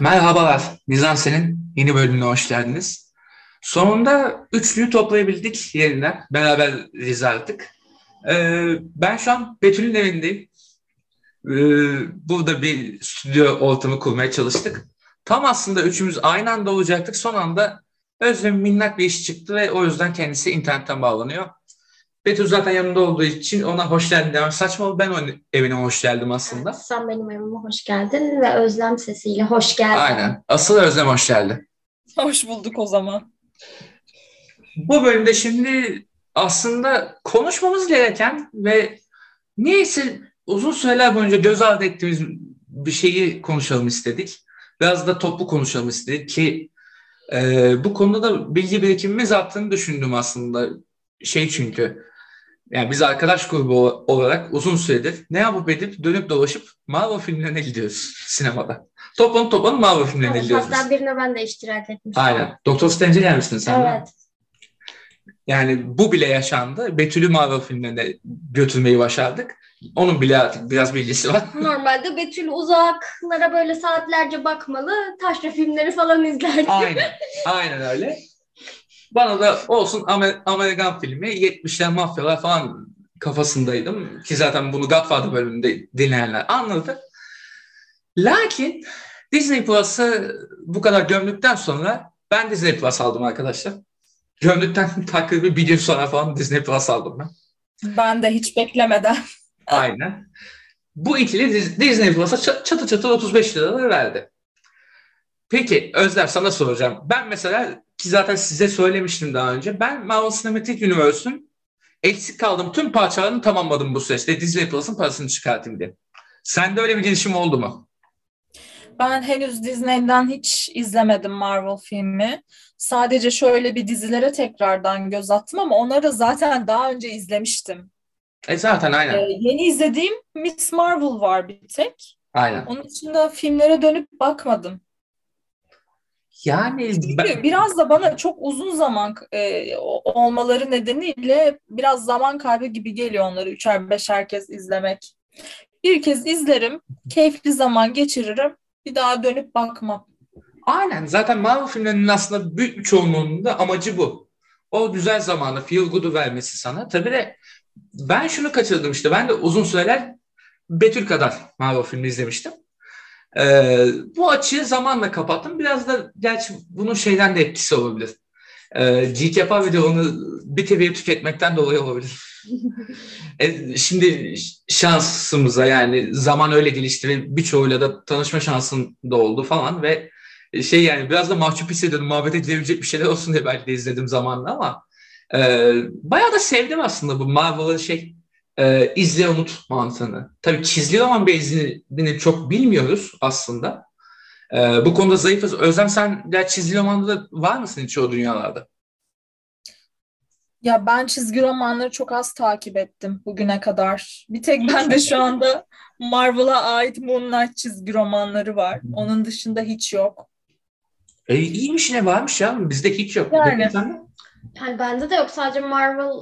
Merhabalar, Mizansen'in yeni bölümüne hoş geldiniz. Sonunda üçlüyü toplayabildik yeniden. Beraber rizaldık. Ee, ben şu an Betül'ün evindeyim. Ee, burada bir stüdyo ortamı kurmaya çalıştık. Tam aslında üçümüz aynı anda olacaktık. Son anda Özlem'in minnak bir iş çıktı ve o yüzden kendisi internetten bağlanıyor. Betül zaten yanında olduğu için ona hoş geldin demem saçma oldu. Ben onun evine hoş geldim aslında. Sen benim evime hoş geldin ve Özlem sesiyle hoş geldin. Aynen. Asıl Özlem hoş geldi. Hoş bulduk o zaman. Bu bölümde şimdi aslında konuşmamız gereken ve niyeyse uzun süreler boyunca göz ardı ettiğimiz bir şeyi konuşalım istedik. Biraz da toplu konuşalım istedik ki e, bu konuda da bilgi birikimimiz arttığını düşündüm aslında. Şey çünkü yani biz arkadaş grubu olarak uzun süredir ne yapıp edip dönüp dolaşıp Marvel filmlerine gidiyoruz sinemada. Toplanıp toplanıp Marvel filmlerine Evet, gidiyoruz. hatta birine ben de iştirak etmiştim. Aynen. Doktor Strange'e gelmiştin sen de. Evet. Yani bu bile yaşandı. Betül'ü Marvel filmlerine götürmeyi başardık. Onun bile artık biraz bilgisi var. Normalde Betül uzaklara böyle saatlerce bakmalı, taşra filmleri falan izlerdi. Aynen. Aynen öyle. Bana da olsun Amer- Amerikan filmi 70'ler mafyalar falan kafasındaydım. Ki zaten bunu Godfather bölümünde dinleyenler anladı. Lakin Disney Plus'ı bu kadar gömdükten sonra ben Disney Plus aldım arkadaşlar. Gömdükten takribi bir gün sonra falan Disney Plus aldım ben. Ben de hiç beklemeden. Aynen. Bu ikili Dis- Disney Plus'a çatı çatı 35 lira verdi. Peki Özlem sana soracağım. Ben mesela ki zaten size söylemiştim daha önce. Ben Marvel Cinematic Universe'ün eksik kaldığım tüm parçalarını tamamladım bu süreçte. Disney Plus'ın parasını çıkartayım diye. Sende öyle bir girişim oldu mu? Ben henüz Disney'den hiç izlemedim Marvel filmi. Sadece şöyle bir dizilere tekrardan göz attım ama onları zaten daha önce izlemiştim. E zaten Ee, aynen. yeni izlediğim Miss Marvel var bir tek. Aynen. Onun dışında filmlere dönüp bakmadım. Yani Çünkü biraz da bana çok uzun zaman e, olmaları nedeniyle biraz zaman kaybı gibi geliyor onları üçer beşer kez izlemek. Bir kez izlerim, keyifli zaman geçiririm, bir daha dönüp bakmam. Aynen. Zaten Marvel filmlerinin aslında büyük bir çoğunluğunun da amacı bu. O güzel zamanı, feel good'u vermesi sana. Tabii de ben şunu kaçırdım işte. Ben de uzun süreler Betül kadar Marvel filmi izlemiştim. Ee, bu açığı zamanla kapattım. Biraz da gerçi bunun şeyden de etkisi olabilir. Ee, yapar videonu bir teviye tüketmekten dolayı olabilir. E, şimdi şansımıza yani zaman öyle gelişti ve birçoğuyla da tanışma şansım da oldu falan ve şey yani biraz da mahcup hissediyordum. Muhabbete gidebilecek bir şeyler olsun diye belki de izledim zamanla ama e, bayağı da sevdim aslında bu Marvel'ın şey e, izle unut mantığını. Tabii çizgi roman bezini çok bilmiyoruz aslında. E, bu konuda zayıfız. Özlem sen ya çizgi romanda da var mısın hiç o dünyalarda? Ya ben çizgi romanları çok az takip ettim bugüne kadar. Bir tek bende şu anda Marvel'a ait Moon Knight çizgi romanları var. Onun dışında hiç yok. E, iyiymiş ne varmış ya. Bizde hiç yok. Yani. De? Yani bende de yok. Sadece Marvel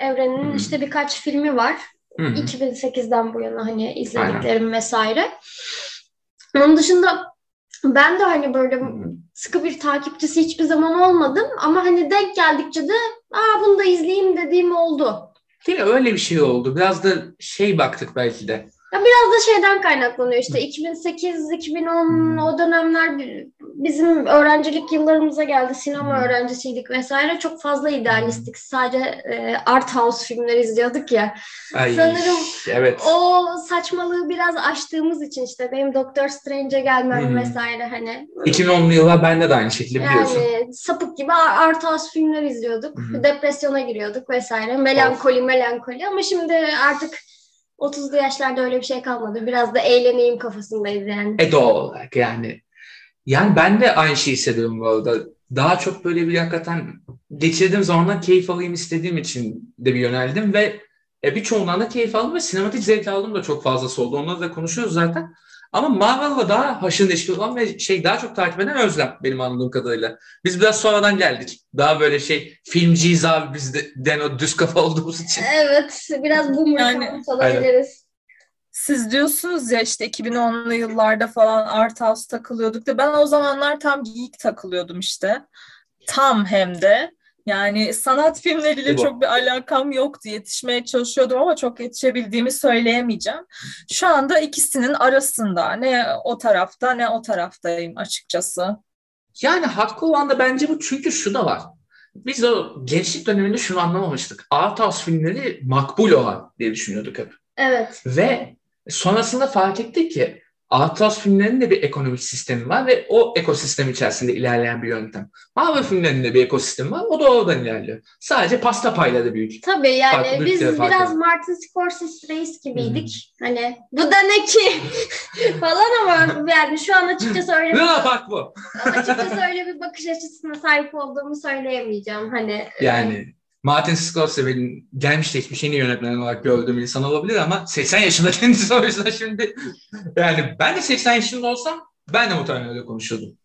evreninin Hmm. işte birkaç filmi var. Hı. 2008'den bu yana hani izlediklerim vesaire. Onun dışında ben de hani böyle sıkı bir takipçisi hiçbir zaman olmadım ama hani denk geldikçe de aa bunu da izleyeyim dediğim oldu. Değil mi? Öyle bir şey oldu. Biraz da şey baktık belki de. Ya biraz da şeyden kaynaklanıyor işte 2008-2010 Hmm. o dönemler bizim öğrencilik yıllarımıza geldi. Sinema Hmm. öğrencisiydik vesaire. Çok fazla idealistik. Sadece e, art house filmler izliyorduk ya. Ay, Sanırım evet. O saçmalığı biraz aştığımız için işte benim Doctor Strange'e gelmem Hmm. vesaire hani 2010'lu yıllar bende de aynı şekilde biliyorsun. yani sapık gibi art house filmler izliyorduk. Hı. Depresyona giriyorduk vesaire. Melankoli melankoli ama şimdi artık 30'lu yaşlarda öyle bir şey kalmadı. Biraz da eğleneyim kafasındayız yani. E doğal olarak yani. Yani ben de aynı şeyi hissediyorum bu arada. Daha çok böyle bir hakikaten geçirdiğim zamanlar keyif alayım istediğim için de bir yöneldim ve e, birçoğundan da keyif aldım ve sinematik zevk aldım da çok fazlası oldu. Onları da konuşuyoruz zaten. Ama Marvel'la daha haşır neşir olan ve şey daha çok takip eden Özlem benim anladığım kadarıyla. Biz biraz sonradan geldik. Daha böyle şey filmciyiz abi biz de den o düz kafa olduğumuz için. Evet, biraz boomer Yani- olabiliriz. Siz diyorsunuz ya işte 2010'lu yıllarda falan Art House takılıyorduk da ben o zamanlar tam geek takılıyordum işte. Tam hem de. Yani sanat filmleriyle Bu. çok bir alakam yoktu. Yetişmeye çalışıyordum ama çok yetişebildiğimi söyleyemeyeceğim. Şu anda ikisinin arasında. Ne o tarafta ne o taraftayım açıkçası. Yani haklı olan da bence bu çünkü şu da var. Biz o gençlik döneminde şunu anlamamıştık. Art house filmleri makbul olan diye düşünüyorduk hep. Evet. Ve sonrasında fark ettik ki House filmlerinin de bir ekonomik sistemi var ve o ekosistem içerisinde ilerleyen bir yöntem. Marvel filmlerinin de bir ekosistemi var. O da oradan ilerliyor. Sadece pasta payları büyük. Tabii yani Farklı biz biraz. Martin Scorsese reis gibiydik. Hani bu da ne ki falan ama yani şu an açıkçası öyle Ne bir, fark bu? açıkçası öyle bir bakış açısına sahip olduğumu söyleyemeyeceğim. Hani Yani Martin Scorsese benim gelmiş geçmiş en iyi yönetmen olarak gördüğüm insan olabilir ama 80 yaşında kendisi o yüzden şimdi yani ben de 80 yaşında olsam ben de muhtemelen öyle konuşurdum.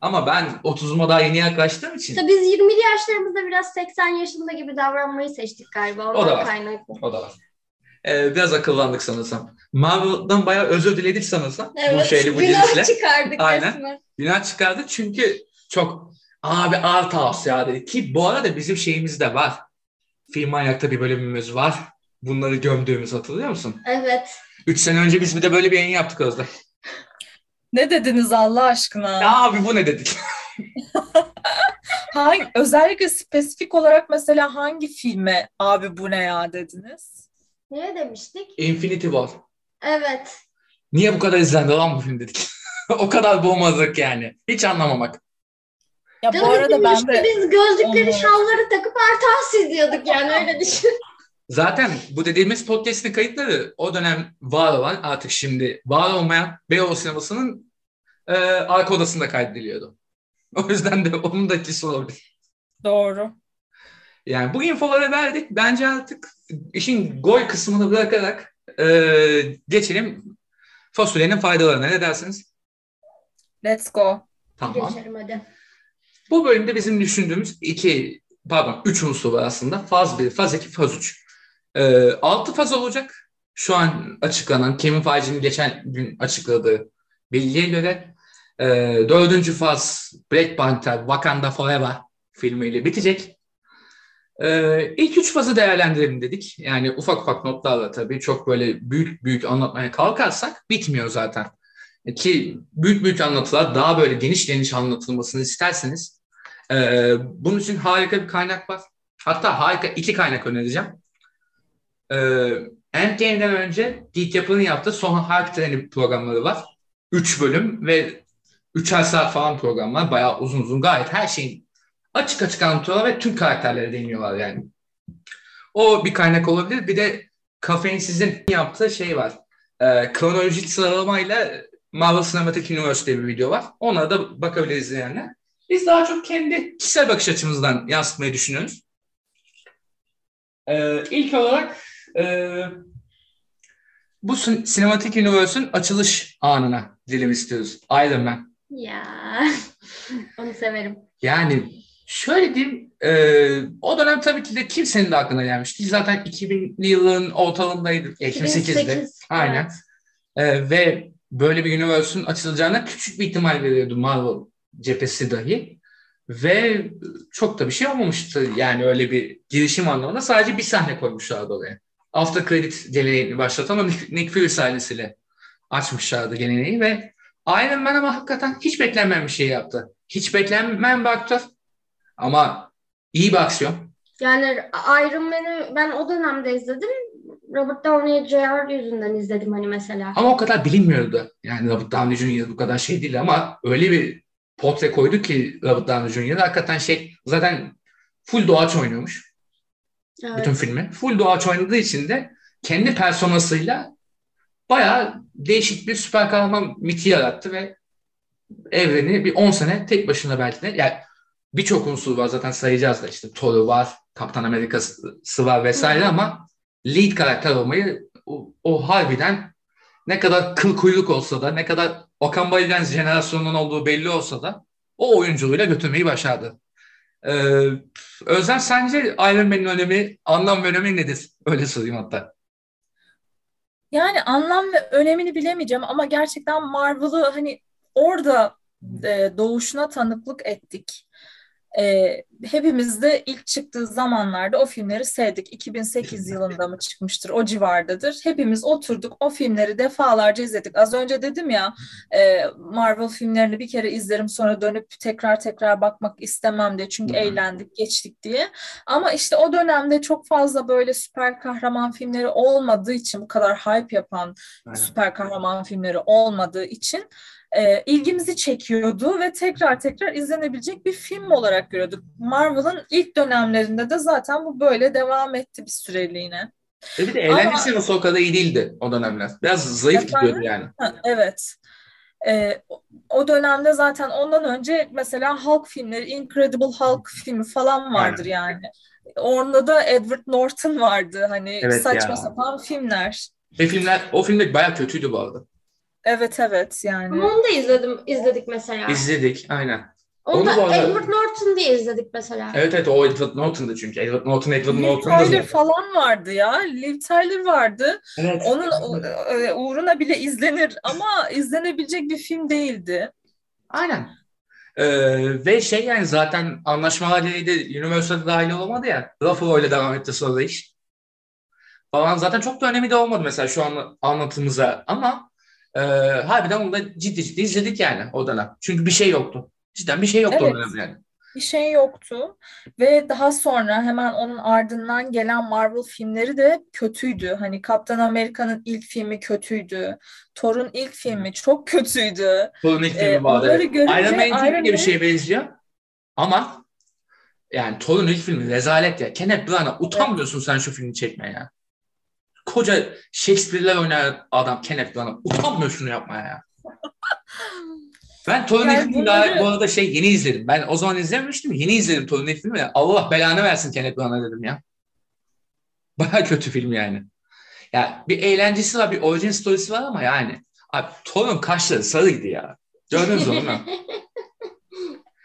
Ama ben 30'uma daha yeni yaklaştığım için işte biz 20'li yaşlarımızda biraz 80 yaşında gibi davranmayı seçtik galiba. O da Ondan var. kaynaklı. o da var. Ee, biraz akıllandık sanırsam. Marvel'dan bayağı özür diledik sanırsam. bu Evet. şeyle bu günah girişle. çıkardık Aynen. resmen. Günah çıkardı çünkü çok abi art house ya dedi ki bu arada bizim şeyimiz de var. Film Manyak'ta bir bölümümüz var. Bunları gömdüğümüz hatırlıyor musun? Evet. 3 sene önce biz bir de böyle bir yayın yaptık Özlem. Ne dediniz Allah aşkına? Ya abi bu ne dedik? Hangi, özellikle spesifik olarak mesela hangi filme abi bu ne ya dediniz? Ne demiştik? Infinity War. Evet. Niye bu kadar izlendi lan bu film dedik. o kadar boğmazlık yani. Hiç anlamamak. Ya bu arada ben de biz gözlükleri, şalları takıp Artas izliyorduk yani öyle düşün. Zaten bu dediğimiz podcast'in kayıtları o dönem var olan artık şimdi var olmayan Beyoğlu sinemasının e, arka odasında kaydediliyordu. O yüzden de onun da etkisi olabilir. doğru. Yani bu infoları verdik. Bence artık işin gol kısmını bırakarak e, geçelim fasulyenin faydalarına. Ne dersiniz? Let's go. Tamam. Geçelim hadi. Bu bölümde bizim düşündüğümüz iki, pardon üç unsur var aslında. Faz 1, faz 2, faz 3. Ee, altı faz olacak. Şu an açıklanan, Kevin Feige'nin geçen gün açıkladığı bilgiye göre e, dördüncü faz Black Panther Wakanda Forever filmiyle bitecek. Ee, ilk üç fazı değerlendirelim dedik. Yani ufak ufak notlarla tabii çok böyle büyük büyük anlatmaya kalkarsak bitmiyor zaten. Ki büyük büyük anlatılar daha böyle geniş geniş anlatılmasını isterseniz e, bunun için harika bir kaynak var. Hatta harika iki kaynak önereceğim. E, Endgame'den önce Geek Yapı'nın yaptığı Son Harp Treni programları var. Üç bölüm ve üçer saat falan program var. Bayağı uzun uzun gayet her şeyin açık açık anlatıyorlar ve tüm karakterlere değiniyorlar yani. O bir kaynak olabilir. Bir de Kafeinsiz'in yaptığı şey var. E, kronolojik sıralamayla Marvel Cinematic Universe diye bir video var. Ona da bakabiliriz izleyenler. Biz daha çok kendi kişisel bakış açımızdan yansıtmayı düşünüyoruz. Ee, ilk olarak e, bu sin- Cinematic Universe'ün açılış anına dilim istiyoruz. Iron Man. Ya onu severim. Yani şöyle diyeyim, e, o dönem tabii ki de kimsenin de aklına gelmişti. Zaten 2000'li yılların ortalarındaydı. 2008'de. 2008, Aynen. evet. Ee, ve böyle bir universe'ün açılacağına küçük bir ihtimal veriyordu Marvel cephesi dahi. Ve çok da bir şey olmamıştı. Yani öyle bir girişim anlamında sadece bir sahne koymuşlardı oraya. After credit geleneğini başlatan o Nick, Fury sahnesiyle açmışlardı geleneği ve Iron Man ama hakikaten hiç beklenmeyen bir şey yaptı. Hiç beklenmeyen bir aktör ama iyi bir aksiyon. Yani Iron Man'i ben o dönemde izledim. Robert Downey Jr. yüzünden izledim hani mesela. Ama o kadar bilinmiyordu. Yani Robert Downey Jr. bu kadar şey değil ama öyle bir portre koydu ki Robert Downey Jr. hakikaten şey zaten full doğaç oynuyormuş Evet. bütün filmi. Full doğaç oynadığı için de kendi personasıyla bayağı değişik bir süper kahraman miti yarattı ve evreni bir 10 sene tek başına belki de yani birçok unsur var zaten sayacağız da işte Thor'u var, Kaptan Amerika'sı var vesaire ama lead karakter olmayı o, o harbiden ne kadar kıl kuyruk olsa da ne kadar Okan Bayülgen jenerasyonunun olduğu belli olsa da o oyunculuğuyla götürmeyi başardı. Ee, Özlem sence Iron Man'in önemi, anlam ve önemi nedir? Öyle sorayım hatta. Yani anlam ve önemini bilemeyeceğim ama gerçekten Marvel'ı hani orada e, doğuşuna tanıklık ettik. E, hepimiz de ilk çıktığı zamanlarda o filmleri sevdik. 2008 yılında mı çıkmıştır? O civardadır. Hepimiz oturduk o filmleri defalarca izledik. Az önce dedim ya e, Marvel filmlerini bir kere izlerim sonra dönüp tekrar tekrar bakmak istemem diye. Çünkü eğlendik, geçtik diye. Ama işte o dönemde çok fazla böyle süper kahraman filmleri olmadığı için bu kadar hype yapan Aynen. süper kahraman filmleri olmadığı için e, ilgimizi çekiyordu ve tekrar tekrar izlenebilecek bir film olarak görüyorduk. Marvel'ın ilk dönemlerinde de zaten bu böyle devam etti bir süreliğine. E bir de eğlencesi nasıl o kadar iyi değildi o dönemler. Biraz zayıf Efendim? gidiyordu yani. Ha, evet. E, o- dönemde zaten ondan önce mesela Hulk filmleri, Incredible Hulk filmi falan vardır yani. Orada da Edward Norton vardı. Hani Evet saçma ya. sapan filmler. Ve filmler, o filmler bayağı kötüydü bu arada. Evet evet yani. Ama onu da izledim, izledik mesela. İzledik aynen. Onu onu da bu arada- Edward Norton diye izledik mesela. Evet evet o Edward Norton'dı çünkü. Edward Norton, Edward Liv Norton'dı Tyler zaten. falan vardı ya. Liv Tyler vardı. Evet. Onun e, uğruna bile izlenir ama izlenebilecek bir film değildi. Aynen. Ee, ve şey yani zaten anlaşmalar gereği Universal'da dahil olamadı ya. Ruffalo ile devam etti sonra iş. Falan zaten çok da önemi de olmadı mesela şu an anlatımıza ama e, harbiden onu da ciddi ciddi izledik yani o dönem. Çünkü bir şey yoktu. Cidden bir şey yoktu Evet. o dönem yani. Bir şey yoktu ve daha sonra hemen onun ardından gelen Marvel filmleri de kötüydü. Hani Kaptan Amerika'nın ilk filmi kötüydü. Thor'un ilk filmi çok kötüydü. Thor'un ilk Ee, filmi vardı. evet. görünce Iron Man'in Iron gibi bir Man- şeye benziyor. Ama yani Thor'un ilk filmi rezalet ya. Kenneth Branagh'a utanmıyorsun sen şu filmi çekmeye ya. Koca Shakespeare'ler oynayan adam Kenneth Branagh. Utanmıyor şunu yapmaya ya. Ben Thor'un Yani daha bu arada şey yeni izledim. Ben o zaman izlememiştim. Yeni izledim Thor'un ilk filmini. Allah belanı versin Kenneth Branagh dedim ya. Baya kötü film yani. Ya bir eğlencesi var, bir origin story'si var ama yani. Abi Thor'un kaşları sarıydı ya. Gördünüz onu?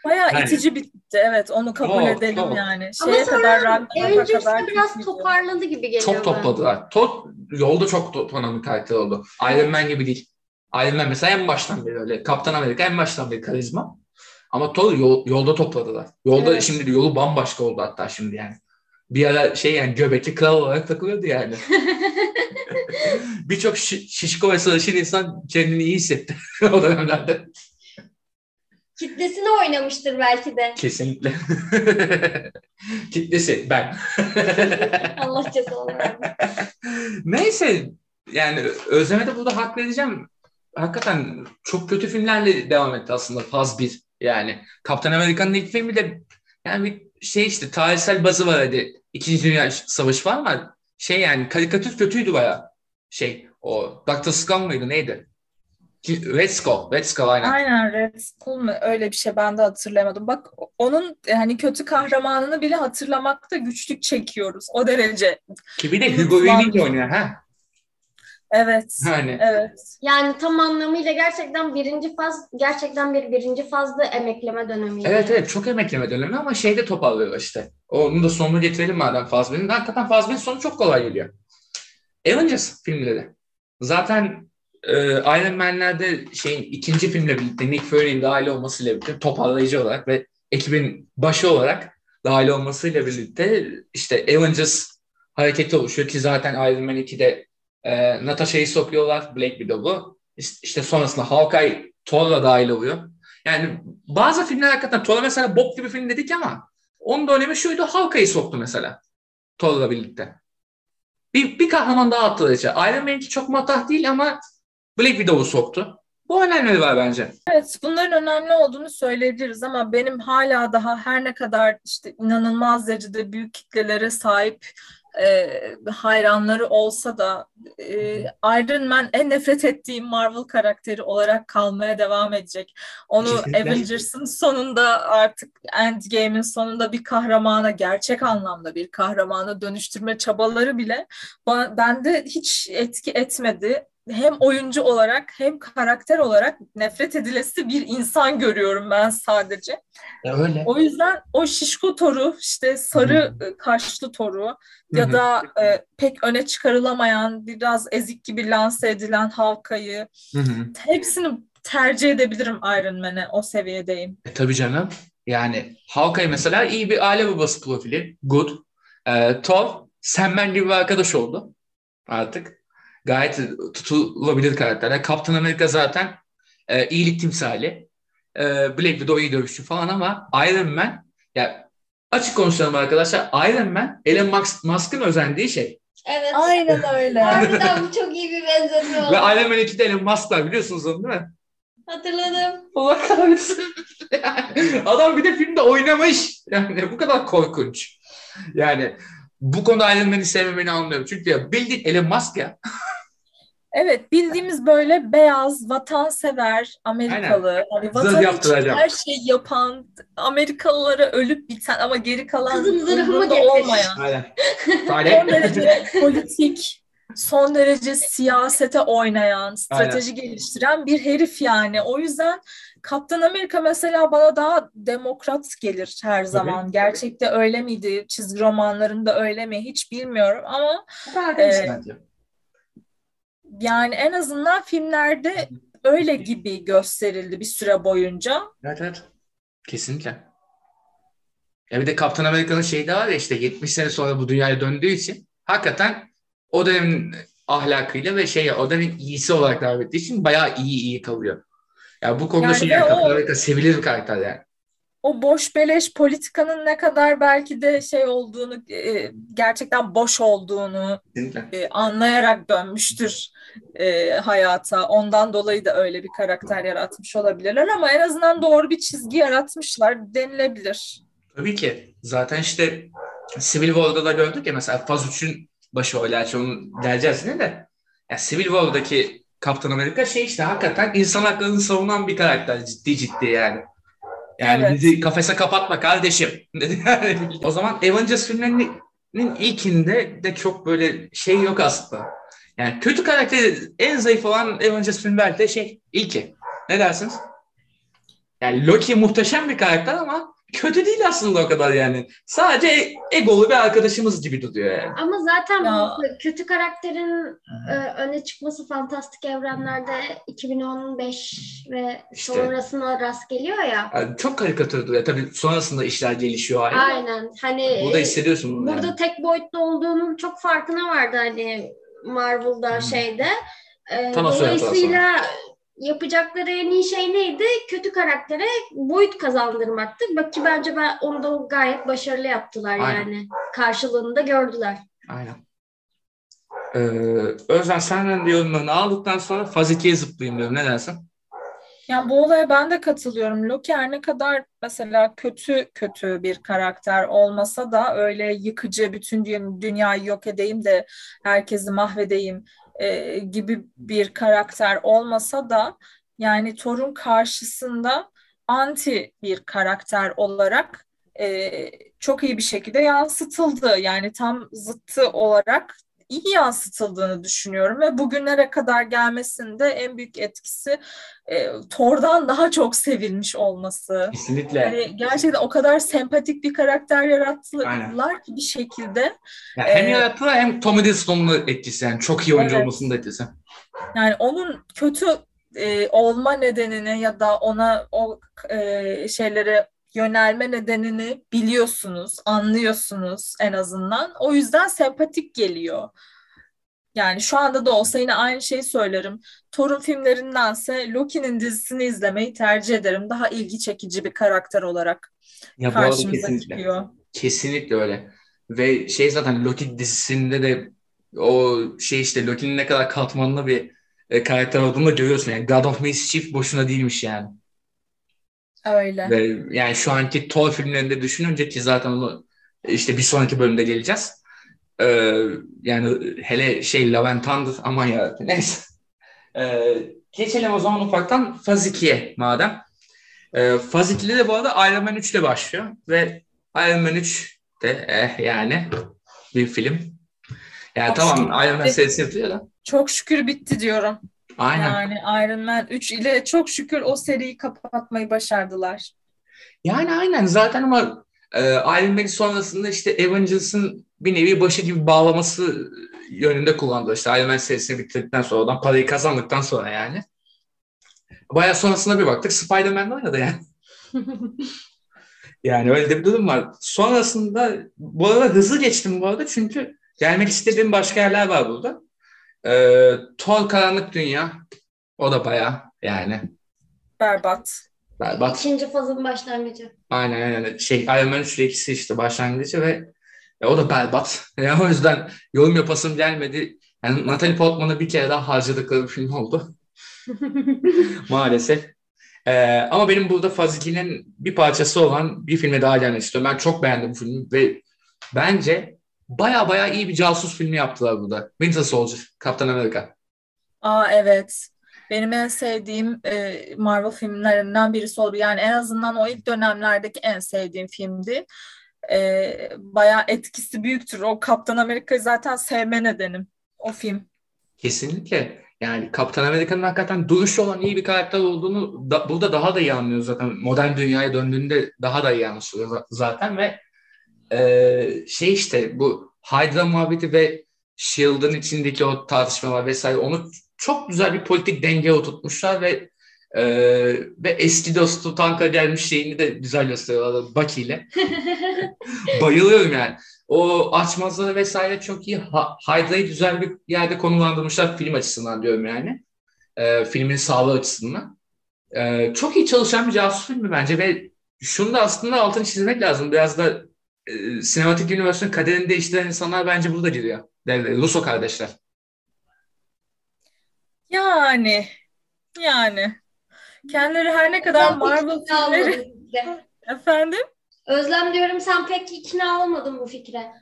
Bayağı Yani- itici bitti. Evet onu kabul Çok, edelim çok. yani. Ama Şeye sonra kadar Ragnarok'a kadar biraz kötüydü. toparladı gibi geliyor Çok topladılar. Thor yolda çok toplanan bir karakter oldu. Iron Man gibi değil. Iron Man mesela en baştan beri öyle. Kaptan Amerika en baştan beri karizma. Ama Thor yol- yolda topladılar. Yolda Evet. şimdi yolu bambaşka oldu hatta şimdi yani. Bir ara şey yani göbekli kral olarak takılıyordu yani. Birçok şi- şişko ve sarışın insan kendini iyi hissetti o dönemlerde. Kitlesini oynamıştır belki de. Kesinlikle. Kitlesi ben. Allah versin. Neyse yani Özlem'e de burada hak vereceğim. Hakikaten çok kötü filmlerle devam etti aslında faz bir. Yani Kaptan Amerika'nın ilk filmi de yani bir şey işte tarihsel bazı var hadi. İkinci Dünya Savaşı var ama şey yani karikatür kötüydü baya. Şey o Dr. Skull mıydı neydi? Ki- Red Skull. Red Skull aynen. Aynen Red Skull mu? Öyle bir şey ben de hatırlayamadım. Bak onun yani kötü kahramanını bile hatırlamakta güçlük çekiyoruz. O derece. Ki bir de Hugo Weaving oynuyor ha. Evet. Yani Evet. Yani tam anlamıyla gerçekten birinci faz gerçekten bir birinci fazda emekleme dönemiydi. Evet evet çok emekleme dönemi ama şeyde toparlıyor işte. Onun da sonunu getirelim madem Fazbear'ın. Hakikaten Fazbear'ın sonu çok kolay geliyor. Avengers filmleri. Zaten e, Iron Man'lerde şeyin ikinci filmle birlikte Nick Fury'nin dahil olmasıyla birlikte toparlayıcı olarak ve ekibin başı olarak dahil olmasıyla birlikte işte Avengers hareketi oluşuyor ki zaten Iron Man 2'de e, Natasha'yı sokuyorlar Black Widow'u. İşte, sonrasında Hawkeye Thor'la dahil oluyor. Yani bazı filmler hakikaten Thor'a mesela bok gibi film dedik ama onun da şuydu Hawkeye'yi soktu mesela Thor'la birlikte. Bir, bir kahraman daha attırıcı. Iron Man 2 çok matah değil ama Black Widow'u soktu. Bu önemli var bence. Evet, bunların önemli olduğunu söyleyebiliriz ama benim hala daha her ne kadar işte inanılmaz derecede büyük kitlelere sahip e, hayranları olsa da e, Iron Man en nefret ettiğim Marvel karakteri olarak kalmaya devam edecek. Onu Kesinlikle. Avengers'ın sonunda artık Endgame'in sonunda bir kahramana, gerçek anlamda bir kahramana dönüştürme çabaları bile bende hiç etki etmedi. Hem oyuncu olarak hem karakter olarak nefret edilesi bir insan görüyorum ben sadece. Ya öyle. O yüzden o şişko toru işte sarı e, kaşlı toru ya Hı hı. da e, pek öne çıkarılamayan biraz ezik gibi lanse edilen halkayı Hı hı. hepsini tercih edebilirim Iron Man'e o seviyedeyim. E, tabii canım. Yani Hawkeye mesela iyi bir aile babası profili. Good. E, Thor, Sandman gibi bir arkadaş oldu artık. Gayet tutulabilir karakterler. Captain America zaten e, iyilik timsali. E, Black Widow iyi dövüşçü falan ama Iron Man ya açık konuşalım arkadaşlar. Iron Man Elon Musk- Musk'ın özendiği şey. Evet. Aynen öyle. Harbiden bu çok iyi bir benzetme Ve. Iron Man 2'de Elon Musk var biliyorsunuz onu değil mi? Hatırladım. Allah kahretsin. Yani adam bir de filmde oynamış. Yani bu kadar korkunç. Yani bu konuda Man'i sevmemeni anlıyorum. Çünkü ya bildiğin Elon Musk ya. Evet bildiğimiz böyle beyaz, vatansever, Amerikalı, hani Zırh vatan için her şeyi yapan, Amerikalılara ölüp biten ama geri kalan Kızım zırhımı olmayan, Aynen. son Aynen. derece politik, son derece siyasete oynayan, strateji geliştiren bir herif yani. O yüzden Kaptan Amerika mesela bana daha demokrat gelir her zaman. Gerçekte öyle miydi? Çizgi romanlarında öyle mi? Hiç bilmiyorum ama Ee, yani en azından filmlerde öyle gibi gösterildi bir süre boyunca. Evet evet. Kesinlikle. Ya bir de Kaptan Amerika'nın şeyi de var ya işte 70 sene sonra bu dünyaya döndüğü için hakikaten o dönemin ahlakıyla ve şey o dönemin iyisi olarak devam ettiği için bayağı iyi iyi kalıyor. Ya bu konuda Yani şey yani o- sevilir bir karakter yani. O boş beleş politikanın ne kadar belki de şey olduğunu, e, gerçekten boş olduğunu e, anlayarak dönmüştür e, hayata. Ondan dolayı da öyle bir karakter yaratmış olabilirler ama en azından doğru bir çizgi yaratmışlar denilebilir. Tabii ki. Zaten işte Civil War'da da gördük ya mesela Faz 3'ün başı o gerçi onu geleceğiz yine de. Ya Civil War'daki Kaptan Amerika şey işte hakikaten insan haklarını savunan bir karakter ciddi ciddi yani. Yani Evet. bizi kafese kapatma kardeşim. o zaman Avengers filmlerinin ilkinde de çok böyle şey yok aslında. Yani kötü karakteri en zayıf olan Avengers filmi belki de şey ilki. Ne dersiniz? Yani Loki muhteşem bir karakter ama kötü değil aslında o kadar yani. Sadece egolu bir arkadaşımız gibi duruyor yani. Ama zaten Ya. kötü karakterin e, öne çıkması fantastik evrenlerde 2015 ve İşte. sonrasına rast geliyor ya. Yani çok karikatür duruyor. Tabii sonrasında işler gelişiyor ayrı. Aynen. Hani Burada e, hissediyorsun bunu burada yani. tek boyutlu olduğunun çok farkına vardı hani Marvel'da Hmm. şeyde. E, Thanos'u dolayısıyla yapacakları en iyi şey neydi? Kötü karaktere boyut kazandırmaktı. Bak ki bence ben onu da gayet başarılı yaptılar Aynen. yani. Karşılığını da gördüler. Aynen. Ee, Özlem senden de yorumlarını aldıktan sonra faz 2'ye zıplayayım diyorum. Ne dersin? Yani bu olaya ben de katılıyorum. Loki her ne kadar mesela kötü kötü bir karakter olmasa da öyle yıkıcı bütün dü- dünyayı yok edeyim de herkesi mahvedeyim e, gibi bir karakter olmasa da yani Thor'un karşısında anti bir karakter olarak e, çok iyi bir şekilde yansıtıldı. Yani tam zıttı olarak iyi yansıtıldığını düşünüyorum ve bugünlere kadar gelmesinde en büyük etkisi e, Thor'dan daha çok sevilmiş olması. Kesinlikle. Yani gerçekten o kadar sempatik bir karakter yarattılar Aynen. ki bir şekilde. Yani hem Ee, yarattığı hem Tom Hiddleston'un etkisi. Yani çok iyi oyuncu Evet. olmasının da etkisi. Yani onun kötü e, olma nedenini ya da ona o e, şeylere yönelme nedenini biliyorsunuz, anlıyorsunuz en azından. O yüzden sempatik geliyor. Yani şu anda da olsa yine aynı şeyi söylerim. Thor'un filmlerindense Loki'nin dizisini izlemeyi tercih ederim. Daha ilgi çekici bir karakter olarak Ya karşımıza kesinlikle. çıkıyor. Kesinlikle öyle. Ve şey zaten Loki dizisinde de o şey işte Loki'nin ne kadar katmanlı bir e, karakter olduğunu da görüyorsun. Yani God of Mischief boşuna değilmiş yani. Öyle. Ve yani şu anki Thor filmlerinde düşününce ki zaten onu işte bir sonraki bölümde geleceğiz. Ee, yani hele şey Love and Thunder aman ya neyse. Ee, geçelim o zaman ufaktan Faz 2'ye madem. Ee, Faz 2'de de bu arada Iron Man 3 ile başlıyor ve Iron Man 3 de eh yani bir film. Yani Çok tamam Iron Man bitti. serisi yapıyor da. Çok şükür bitti diyorum. Aynen. Yani Iron Man 3 ile çok şükür o seriyi kapatmayı başardılar. Yani aynen zaten ama e, Iron Man sonrasında işte Avengers'ın bir nevi başı gibi bağlaması yönünde kullandı. İşte Iron Man serisini bitirdikten sonra oradan parayı kazandıktan sonra yani. Bayağı sonrasında bir baktık Spider-Man'de oynadı yani. Yani öyle de bir durum var. Sonrasında bu arada hızlı geçtim bu arada çünkü gelmek istediğim başka yerler var burada. Ee, Thor Karanlık Dünya. O da bayağı yani Berbat. berbat. İkinci fazın başlangıcı. Aynen aynen. Şey Iron Man 3 ile ikisi işte başlangıcı ve e, o da berbat. Yani o yüzden yorum yapasım gelmedi. Yani Natalie Portman'ı bir kere daha harcadıkları bir film oldu. Maalesef. Ee, ama benim burada Fazili'nin bir parçası olan bir filme daha gelmek istiyorum. Ben çok beğendim bu filmi ve bence baya baya iyi bir casus filmi yaptılar burada. Winter Soldier, Kaptan Amerika. Aa evet. Benim en sevdiğim e, Marvel filmlerinden birisi oldu. Yani en azından o ilk dönemlerdeki en sevdiğim filmdi. E, bayağı etkisi büyüktür. O Kaptan Amerika'yı zaten sevme nedenim. O film. Kesinlikle. Yani Kaptan Amerika'nın hakikaten duruşu olan iyi bir karakter olduğunu da, burada daha da iyi anlıyoruz zaten. Modern dünyaya döndüğünde daha da iyi anlaşılıyor za- zaten ve e, şey işte bu Hydra muhabbeti ve Shield'ın içindeki o tartışmalar vesaire onu çok güzel bir politik denge oturtmuşlar ve e, ve eski dostu tanka gelmiş şeyini de güzel gösteriyorlar Bucky ile. Bayılıyorum yani. O açmazları vesaire çok iyi. Hydra'yı güzel bir yerde konumlandırmışlar film açısından diyorum yani. Ee, filmin sağlığı açısından. Ee, çok iyi çalışan bir casus filmi bence ve şunu da aslında altını çizmek lazım. Biraz da e, sinematik universe'ın kaderini değiştiren insanlar bence burada giriyor. Russo kardeşler. Yani yani kendileri her ne kadar pek Marvel filmleri efendim Özlem diyorum sen pek ikna olmadın bu fikre.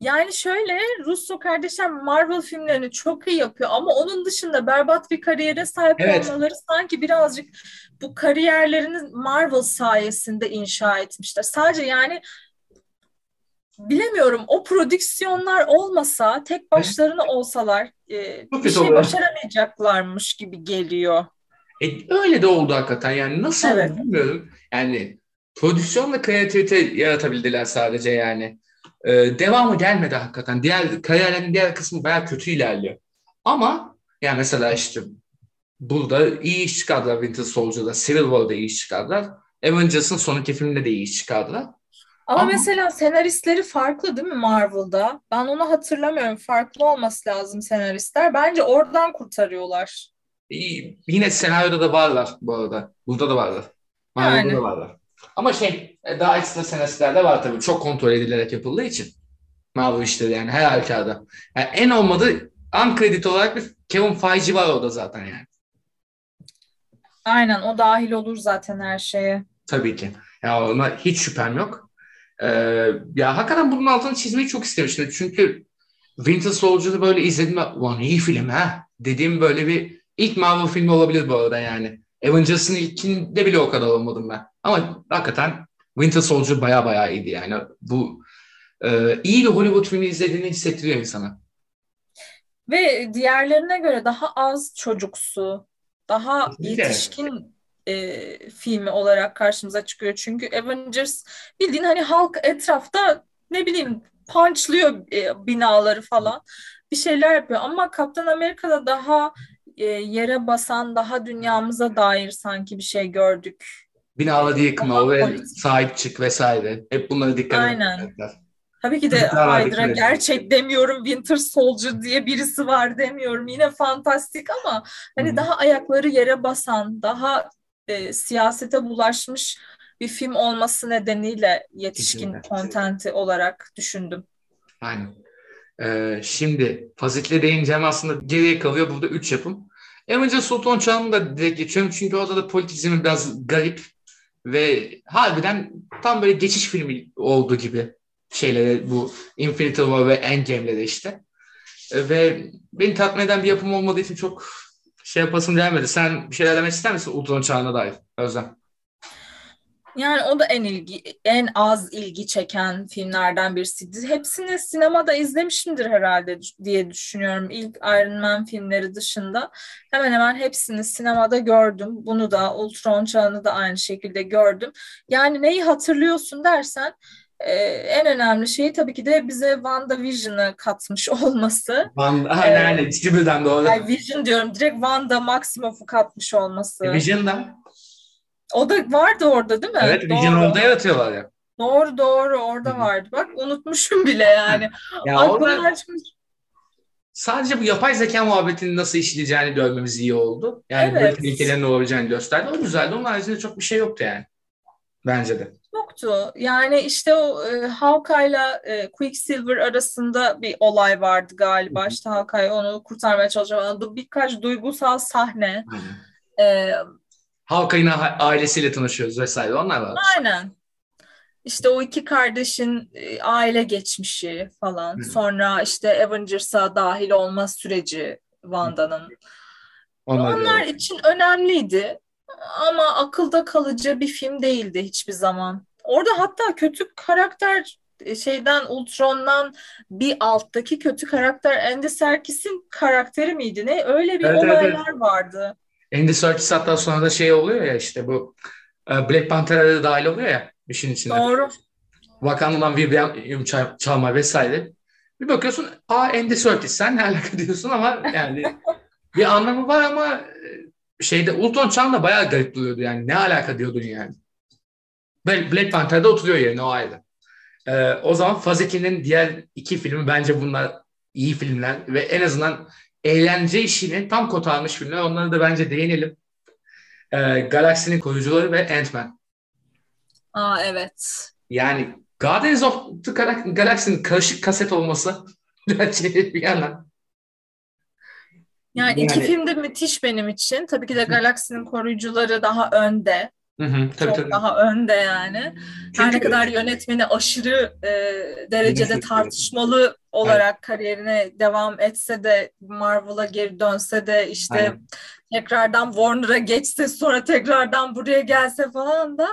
Yani şöyle Russo kardeşler Marvel filmlerini çok iyi yapıyor ama onun dışında berbat bir kariyere sahip Evet. olmaları sanki birazcık bu kariyerlerini Marvel sayesinde inşa etmişler. Sadece yani bilemiyorum o prodüksiyonlar olmasa tek başlarına olsalar e, Çok bir şey oluyor. başaramayacaklarmış gibi geliyor. E, öyle de oldu hakikaten yani nasıl Evet. oldu bilmiyorum. Yani prodüksiyonla kreativite yaratabildiler sadece yani. E, devamı gelmedi hakikaten. Diğer kariyerlerin diğer kısmı bayağı kötü ilerliyor. Ama yani mesela işte burada iyi iş çıkardılar Winter Soldier'da, Civil War'da iyi iş çıkardılar. Avengers'ın sonraki filminde de iyi iş çıkardılar. Ama Ama- mesela senaristleri farklı değil mi Marvel'da? Ben onu hatırlamıyorum. Farklı olması lazım senaristler. Bence oradan kurtarıyorlar. İyi, yine senaryoda da varlar bu arada. Burada da varlar. Marvel'da Yani. da varlar. Ama şey e, daha ekstra senaristler de var tabii. Çok kontrol edilerek yapıldığı için. Marvel işleri yani her halükarda. Yani en olmadı uncredit olarak bir Kevin Feige var orada zaten yani. Aynen o dahil olur zaten her şeye. Tabii ki. Ya ona hiç şüphem yok. Ee, ya hakikaten bunun altını çizmeyi çok istemiştim. Çünkü Winter Soldier'ı böyle izledim. ve, Ulan iyi film ha. Dediğim böyle bir ilk Marvel filmi olabilir bu arada yani. Avengers'ın ilkinde bile o kadar olmadım ben. Ama hakikaten Winter Soldier baya baya iyiydi yani. Bu e, iyi bir Hollywood filmi izlediğini hissettiriyor insana. Ve diğerlerine göre daha az çocuksu, daha Kesinlikle. yetişkin e, filmi olarak karşımıza çıkıyor. Çünkü Avengers bildiğin hani halk etrafta ne bileyim punchluyor e, binaları falan bir şeyler yapıyor. Ama Kaptan Amerika'da daha e, yere basan, daha dünyamıza dair sanki bir şey gördük. Binaları yıkma ve politik. sahip çık vesaire. Hep bunlara dikkat Aynen. etmekler. Tabii ki de Hydra edin. gerçek demiyorum. Winter Soldier diye birisi var demiyorum. Yine fantastik ama hani Hı hı. daha ayakları yere basan, daha e, siyasete bulaşmış bir film olması nedeniyle yetişkin kontenti olarak düşündüm. Aynen. Ee, şimdi Fazit'le değineceğim aslında geriye kalıyor burada üç yapım. Avengers Sultan Çağı'nı da direkt geçiyorum çünkü orada da politizmi biraz garip ve harbiden tam böyle geçiş filmi olduğu gibi şeylere bu Infinity War ve Endgame'lere işte. Ee, ve beni tatmin eden bir yapım olmadığı için çok şey yapasım gelmedi. Sen bir şeyler demek ister misin Ultron Çağı'na dair Özlem? Yani o da en ilgi en az ilgi çeken filmlerden birisiydi. Hepsini sinemada izlemişimdir herhalde diye düşünüyorum. İlk Iron Man filmleri dışında hemen hemen hepsini sinemada gördüm. Bunu da Ultron çağını da aynı şekilde gördüm. Yani neyi hatırlıyorsun dersen e, en önemli şey tabii ki de bize WandaVision'ı katmış olması. Wanda, aynen. İkisi birden doğru. Ay Vision diyorum. Direkt Wanda Maximoff'u katmış olması. E, Vision'da. O da vardı orada değil mi? Evet Vision orada yaratıyorlar ya. Doğru doğru orada vardı. Bak unutmuşum bile yani. Ya orada Aklımdan çıkmış. sadece bu yapay zeka muhabbetinin nasıl işleyeceğini görmemiz iyi oldu. Yani Evet. böyle tehlikelerin olabileceğini gösterdi. O güzeldi. Onun haricinde çok bir şey yoktu yani. Bence de. Yoktu. Yani işte o e, Hawkeye'la e, Quicksilver arasında bir olay vardı galiba. İşte Hawkeye onu kurtarmaya çalışıyor. Birkaç duygusal sahne. E, Hawkeye'nin a- ailesiyle tanışıyoruz vesaire. Onlar var. aynen. İşte o iki kardeşin e, aile geçmişi falan. Hı. Sonra işte Avengers'a dahil olma süreci Wanda'nın. Onlar, Onlar için önemliydi ama akılda kalıcı bir film değildi hiçbir zaman. Orada hatta kötü karakter e, şeyden Ultron'dan bir alttaki kötü karakter Andy Serkis'in karakteri miydi ne? Öyle bir Evet, evet, olaylar vardı. Andy Serkis hatta sonra da şey oluyor ya işte bu e, Black Panther'a da dahil oluyor ya işin içine. Doğru. Wakanda'dan Vibranium çal- çalma vesaire. Bir bakıyorsun aa Andy Serkis sen ne alaka diyorsun ama yani bir anlamı var ama e, şeyde Ultron Chan da bayağı garip duruyordu yani ne alaka diyordun yani. Black Panther'da oturuyor yerine o ayrı. E, o zaman Faz 2'nin diğer iki filmi bence bunlar iyi filmler ve en azından eğlence işini tam kotarmış filmler. Onlara da bence değinelim. E, Galaksinin Koruyucuları ve Ant-Man. Aa evet. Yani Guardians of the Gal- Galaxy'nin karışık kaset olması bir yana. Yani iki Yani- film de müthiş benim için. Tabii ki de Galaksinin koruyucuları daha önde. Hı hı, tabii Çok tabii. daha önde yani. Her Çünkü- ne kadar yönetmeni aşırı e, derecede tartışmalı olarak kariyerine devam etse de Marvel'a geri dönse de işte Aynen. tekrardan Warner'a geçse sonra tekrardan buraya gelse falan da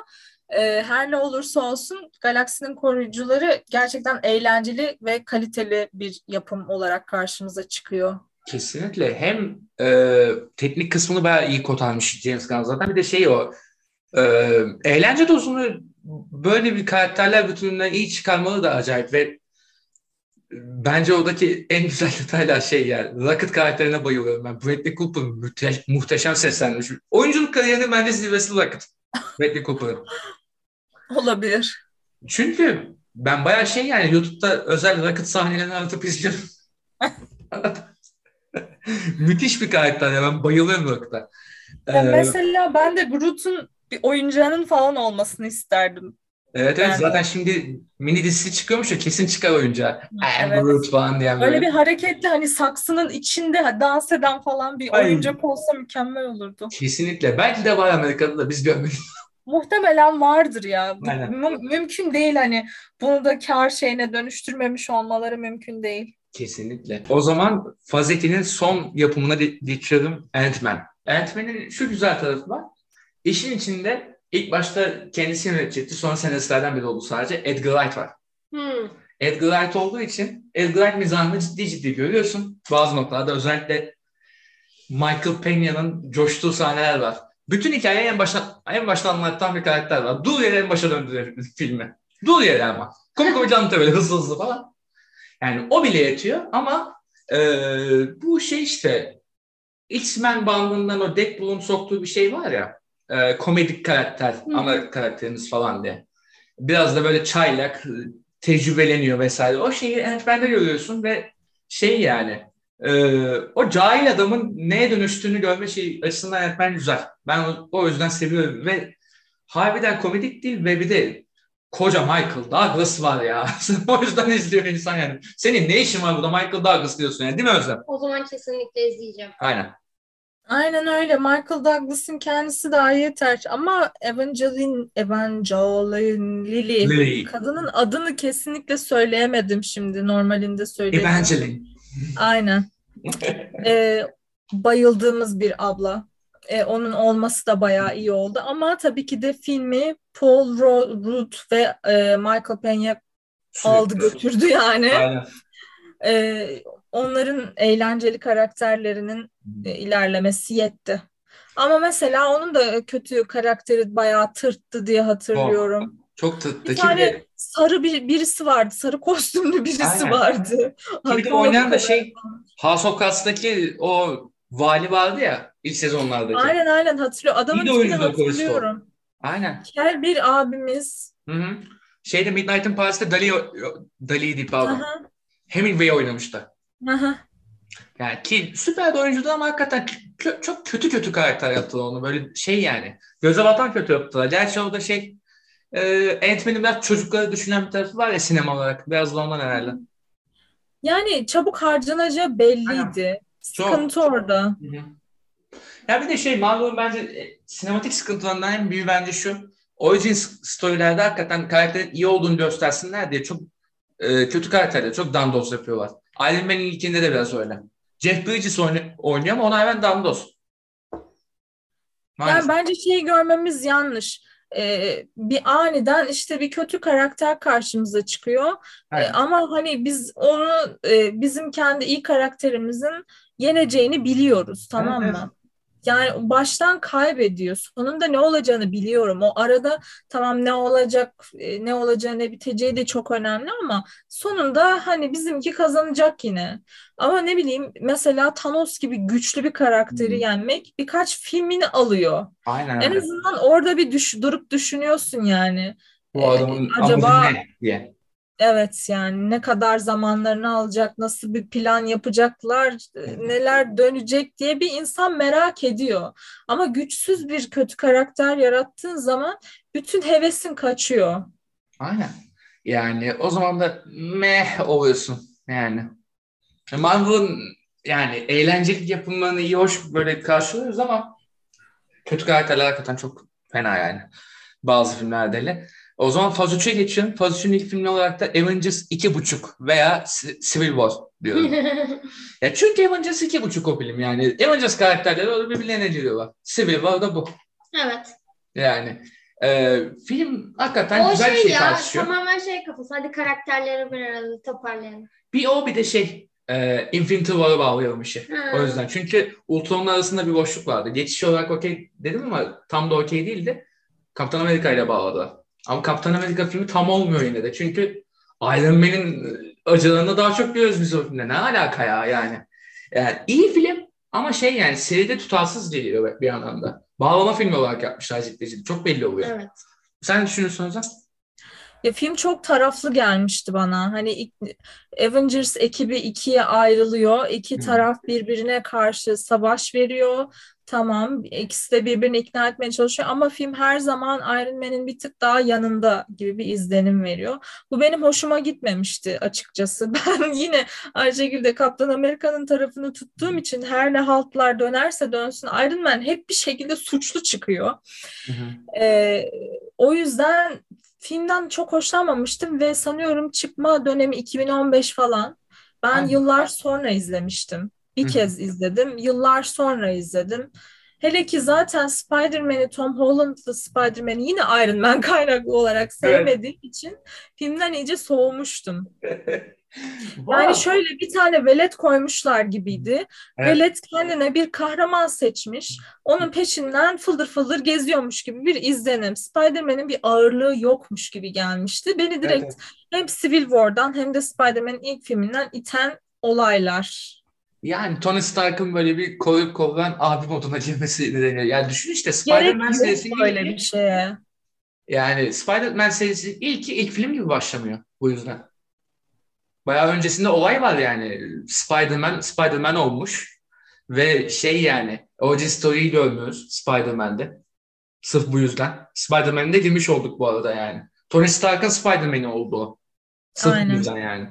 e, her ne olursa olsun Galaksinin koruyucuları gerçekten eğlenceli ve kaliteli bir yapım olarak karşımıza çıkıyor. Kesinlikle. Hem e, teknik kısmını bayağı iyi kotarmış James Gunn zaten. Bir de şey o e, eğlence dozunu böyle bir karakterler bütününden iyi çıkarmalı da acayip ve bence oradaki en güzel detaylar şey yani Rocket karakterine bayılıyorum ben. Bradley Cooper müthiş, muhteşem seslenmiş. Oyunculuk kariyerinin bence zirvesi Rocket. Bradley Cooper'ın. Olabilir. Çünkü ben bayağı şey yani YouTube'da özel Rocket sahnelerini aratıp izliyorum. Müthiş bir karakter ya ben bayılıyorum Rocket'a. Ya Ee, mesela ben de Groot'un bir oyuncağının falan olmasını isterdim. evet evet yani- zaten şimdi mini dizisi çıkıyormuş ya kesin çıkar oyuncağı. Evet. Groot falan diyen böyle. Öyle bir hareketli hani saksının içinde dans eden falan bir Ay. oyuncak olsa mükemmel olurdu. Kesinlikle. Belki de var Amerika'da da biz görmedik. Muhtemelen vardır ya. Aynen. mü- mümkün değil hani bunu da kar şeyine dönüştürmemiş olmaları mümkün değil. Kesinlikle. O zaman Fazetti'nin son yapımına ge- geçiyorum Ant-Man. Ant-Man'in şu güzel tarafı var. İşin içinde ilk başta kendisi yönetecekti. Sonra senaristlerden biri oldu sadece. Edgar Wright var. Hmm. Edgar Wright olduğu için Edgar Wright mizahını ciddi ciddi görüyorsun. Bazı noktalarda özellikle Michael Peña'nın coştuğu sahneler var. Bütün hikayeyi en baştan, en baştan anlatan bir karakter var. Dur yere en başa döndürer filmi. Dur yere ama. Komik komik anlatıyor böyle hızlı hızlı falan. Yani o bile yetiyor ama e, bu şey işte X-Men bandından o Deadpool'un soktuğu bir şey var ya e, komedik karakter, Hı. ana karakterimiz falan diye. Biraz da böyle çaylak, tecrübeleniyor vesaire. O şeyi Ant-Man'de görüyorsun ve şey yani e, o cahil adamın neye dönüştüğünü görme şey açısından Ant-Man güzel. Ben o, o yüzden seviyorum ve harbiden komedik değil ve bir de koca Michael Douglas var ya. o yüzden izliyor insan yani. Senin ne işin var burada Michael Douglas diyorsun yani değil mi Özlem? O zaman kesinlikle izleyeceğim. Aynen. Aynen öyle. Michael Douglas'ın kendisi daha yeter. Ama Evangeline, Evangeline Lilly. Lily. Kadının adını kesinlikle söyleyemedim şimdi. Normalinde söyledim. Evangeline. Aynen. Ee, bayıldığımız bir abla. E, onun olması da bayağı iyi oldu. Ama tabii ki de filmi Paul Rudd ve e, Michael Peña aldı götürdü yani. Aynen. E, onların eğlenceli karakterlerinin e, ilerlemesi yetti. Ama mesela onun da kötü karakteri bayağı tırttı diye hatırlıyorum. Çok tıttı. Bir tane de, sarı bir birisi vardı. Sarı kostümlü birisi Aynen. vardı. kim oynayan da şey House of Cards'taki o vali vardı ya ilk sezonlardaki. Aynen aynen hatırlıyorum. Adamın İyi de oyuncu hatırlıyorum. Aynen. Kel bir abimiz. Hı hı. Şeyde Midnight in Paris'te Dali, Dali'ydi pardon. Aha, Hemingway oynamıştı. aha. Yani ki süper bir oyuncuydu ama hakikaten kö- çok kötü kötü karakter yaptılar onu. Böyle şey yani. Göze batan kötü yaptılar. Gerçi orada şey e, Ant-Man'in biraz çocukları düşünen bir tarafı var ya sinema olarak. Biraz da ondan herhalde. Yani çabuk harcanacağı belliydi. Çok. Sıkıntı orada. Hı hı. Ya bir de şey Marvel'ın bence e, sinematik sıkıntılarından en büyüğü bence şu. Origin storylerde hakikaten karakterin iyi olduğunu göstersinler diye çok e, kötü karakterleri çok dandos yapıyorlar. Iron Man'in ilkinde de biraz öyle. Jeff Bridges oyna- oynuyor ama ona hemen dandos. Yani Maalesef. bence şeyi görmemiz yanlış. Ee, bir aniden işte bir kötü karakter karşımıza çıkıyor. Ee, ama hani biz onu e, bizim kendi iyi karakterimizin yeneceğini biliyoruz tamam Evet, mı? Yani baştan kaybediyor. Sonunda ne olacağını biliyorum. O arada tamam ne olacak, e, ne olacağı, ne biteceği de çok önemli ama sonunda hani bizimki kazanacak yine. Ama ne bileyim mesela Thanos gibi güçlü bir karakteri Hmm. yenmek birkaç filmini alıyor. Aynen En azından orada bir düş, durup düşünüyorsun yani. Bu adamın Ee, acaba- ne diye. Evet yani ne kadar zamanlarını alacak, nasıl bir plan yapacaklar, e, neler dönecek diye bir insan merak ediyor. Ama güçsüz bir kötü karakter yarattığın zaman bütün hevesin kaçıyor. Aynen. Yani o zaman da meh oluyorsun yani. Marvel'ın yani eğlencelik yapımlarını iyi hoş böyle karşılıyoruz ama kötü karakterler hakikaten çok fena yani. Bazı filmlerde hele. O zaman Faz 3'e geçiyorum. Faz 3'ün ilk filmi olarak da Avengers 2.5 veya Civil War diyorum. ya çünkü Avengers 2.5 o film yani. Avengers karakterleri orada birbirlerine giriyorlar. Civil War da bu. evet. Yani e, film hakikaten O güzel bir şey şey ya tartışıyor. tamamen şey kafası. Hadi karakterleri bir arada toparlayalım. Bir o bir de şey e, Infinity War'a bağlayalım işi. Ha. O yüzden. Çünkü Ultron'la arasında bir boşluk vardı. Geçiş olarak okey dedim ama tam da okey değildi. Kaptan Amerika ile bağladılar. Ama Kaptan Amerika filmi tam olmuyor yine de. Çünkü Iron Man'in acılarını daha çok görüyoruz biz o filmde. Ne alaka ya yani. Yani iyi film ama şey yani seride tutarsız geliyor bir yandan da. Bağlama filmi olarak yapmışlar ciddi Çok belli oluyor. Evet. Sen düşünüyorsun Özlem? Ya film çok taraflı gelmişti bana. Hani Avengers ekibi ikiye ayrılıyor. İki taraf birbirine karşı savaş veriyor. Tamam, ikisi de birbirini ikna etmeye çalışıyor ama film her zaman Iron Man'in bir tık daha yanında gibi bir izlenim veriyor. Bu benim hoşuma gitmemişti açıkçası. Ben yine Ayşegül de Kaptan Amerika'nın tarafını tuttuğum için her ne haltlar dönerse dönsün Iron Man hep bir şekilde suçlu çıkıyor. Ee, o yüzden filmden çok hoşlanmamıştım ve sanıyorum çıkma dönemi 2015 falan. Ben Aynen. yıllar sonra izlemiştim. Bir kez izledim. Yıllar sonra izledim. Hele ki zaten Spider-Man'i, Tom Holland'lı Spider-Man'i yine Iron Man kaynaklı olarak sevmediğim için filmden iyice soğumuştum. Yani şöyle bir tane velet koymuşlar gibiydi. Evet. Velet kendine bir kahraman seçmiş. Onun peşinden fıldır fıldır geziyormuş gibi bir izlenim. Spider-Man'in bir ağırlığı yokmuş gibi gelmişti. Beni direkt Evet, hem Civil War'dan hem de Spider-Man'in ilk filminden iten olaylar. Yani Tony Stark'ın böyle bir koruyup kollayan abi moduna girmesi nedeniyle. Yani düşün işte Spider-Man yok serisinin böyle bir şeye. yani Spider-Man serisi ilki ilk film gibi başlamıyor bu yüzden. Bayağı öncesinde olay var yani. Spider-Man Spider-Man olmuş ve şey yani origin story'yi görmüyoruz Spider-Man'de. Sırf bu yüzden. Spider-Man'de girmiş olduk bu arada yani. Tony Stark'ın Spider-Man'i oldu o. Sırf bu Aynen. yüzden yani.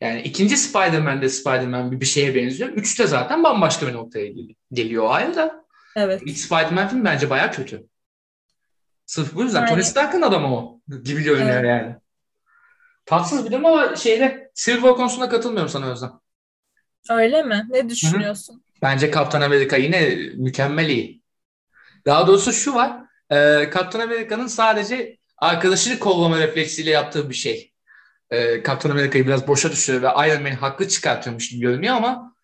Yani ikinci Spider-Man'de Spider-Man bir, şeye benziyor. Üçte zaten bambaşka bir noktaya gel- geliyor o ayrı da. Evet. İlk Spider-Man film bence bayağı kötü. Sırf bu yüzden. Aynen. Tony Stark'ın adamı o gibi görünüyor Evet. yani. Tatsız bir durum ama şeyde Civil War konusunda katılmıyorum sana Özlem. Öyle mi? Ne düşünüyorsun? Bence Kaptan Amerika yine mükemmel iyi. Daha doğrusu şu var. E, Kaptan Amerika'nın sadece arkadaşını kollama refleksiyle yaptığı bir şey. E, Kaptan Amerika'yı biraz boşa düşürüyor ve Iron Man'i haklı çıkartıyormuş gibi görünüyor ama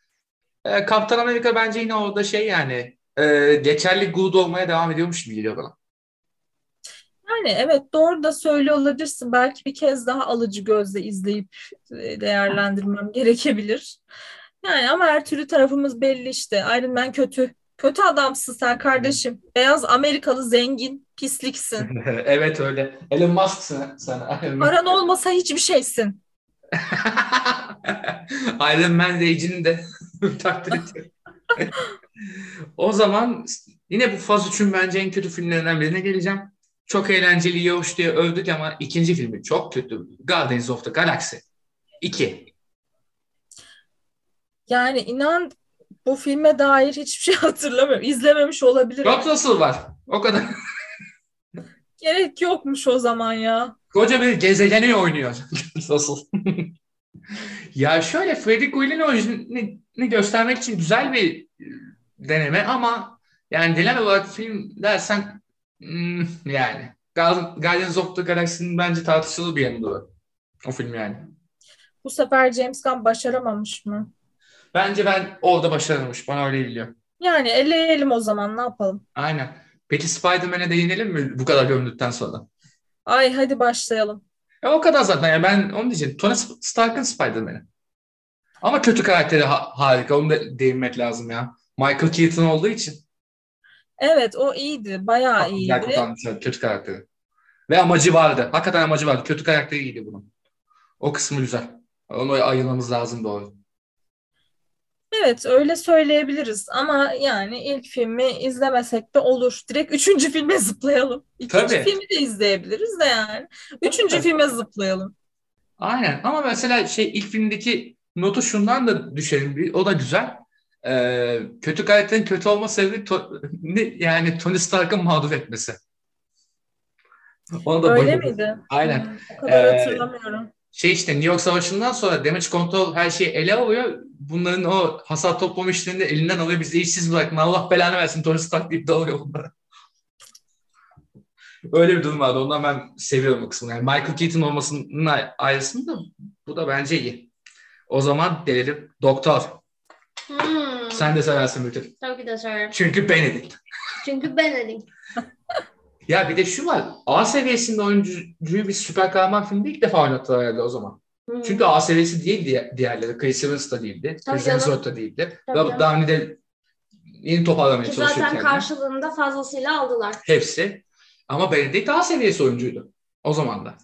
e, Kaptan Amerika bence yine orada şey yani e, geçerli good olmaya devam ediyormuş gibi geliyor bana. Yani evet doğru da söylüyor olabilirsin. Belki bir kez daha alıcı gözle izleyip e, değerlendirmem gerekebilir. Yani ama her türlü tarafımız belli işte. Iron Man kötü. Kötü adamsın sen kardeşim. Beyaz Amerikalı zengin pisliksin. evet öyle. Elon Musk'sın sen. Man. Paran olmasa hiçbir şeysin. Iron Man Rage'ini de takdir ediyorum. o zaman yine bu faz 3'ün bence en kötü filmlerinden birine geleceğim. Çok eğlenceli, hoş diye övdük ama ikinci filmi çok kötü. Guardians of the Galaxy 2. Yani inan bu filme dair hiçbir şey hatırlamıyorum. İzlememiş olabilirim. Kurt Russell var. O kadar. Gerek yokmuş o zaman ya. Koca bir gezegeni oynuyor Russell. ya şöyle Freddie Quill'in orijinalini göstermek için güzel bir e, deneme ama yani genel olarak film dersen hmm, yani Guardians of the Galaxy'nin bence tartışılı bir yanı var. O film yani. Bu sefer James Gunn başaramamış mı? Bence ben orada başaramamış. Bana öyle geliyor. Yani eleyelim o zaman ne yapalım? Aynen. Peki Spider-Man'e değinelim mi bu kadar gömdükten sonra? Ay hadi başlayalım. E o kadar zaten. Yani ben onu diyeceğim. Tony Stark'ın Spider-Man'i. Ama kötü karakteri ha- harika. Onu da değinmek lazım ya. Michael Keaton olduğu için. Evet o iyiydi. Bayağı Güzel iyiydi. kurtarmışlar kötü karakteri. Ve amacı vardı. Hakikaten amacı vardı. Kötü karakteri iyiydi bunun. O kısmı güzel. Onu ayırmamız lazım doğru. Evet öyle söyleyebiliriz ama yani ilk filmi izlemesek de olur. Direkt üçüncü filme zıplayalım. İkinci Tabii. filmi de izleyebiliriz de yani. Üçüncü Tabii. filme zıplayalım. Aynen. Ama mesela şey ilk filmdeki notu şundan da düşelim. O da güzel. Ee, kötü karakterin kötü olma sebebi to- ne- yani Tony Stark'ın mağdur etmesi. Onu da Öyle bayıldım. miydi? Aynen. Hmm, o kadar Ee, hatırlamıyorum. Şey işte New York Savaşı'ndan sonra Damage Control her şeyi ele alıyor. Bunların o hasar toplama işlerini de elinden alıyor. Bizi işsiz bırakma. Allah belanı versin Tony Stark deyip dalıyor bunlara. Öyle bir durum vardı. Ondan ben seviyorum o kısmını. Yani Michael Keaton olmasının ayrısında bu da bence iyi. O zaman gelelim Doktor. Hmm. Sen de seversin Mütür. Tabii ki de söylerim. Çünkü Benedict. Çünkü ben dedim. Ya bir de şu var. A seviyesinde oyuncuyu bir süper kahraman filmde ilk defa oynattılar herhalde o zaman. Hmm. Çünkü A seviyesi değil diye diğerleri. Chris Evans da değildi. Tabii Chris. Hemsworth da değildi. Robert. Downey de yeni toparlamaya Ki çalışıyor zaten karşılığında fazlasıyla aldılar. Hepsi. Ama Benedict A seviyesi oyuncuydu. O zaman da.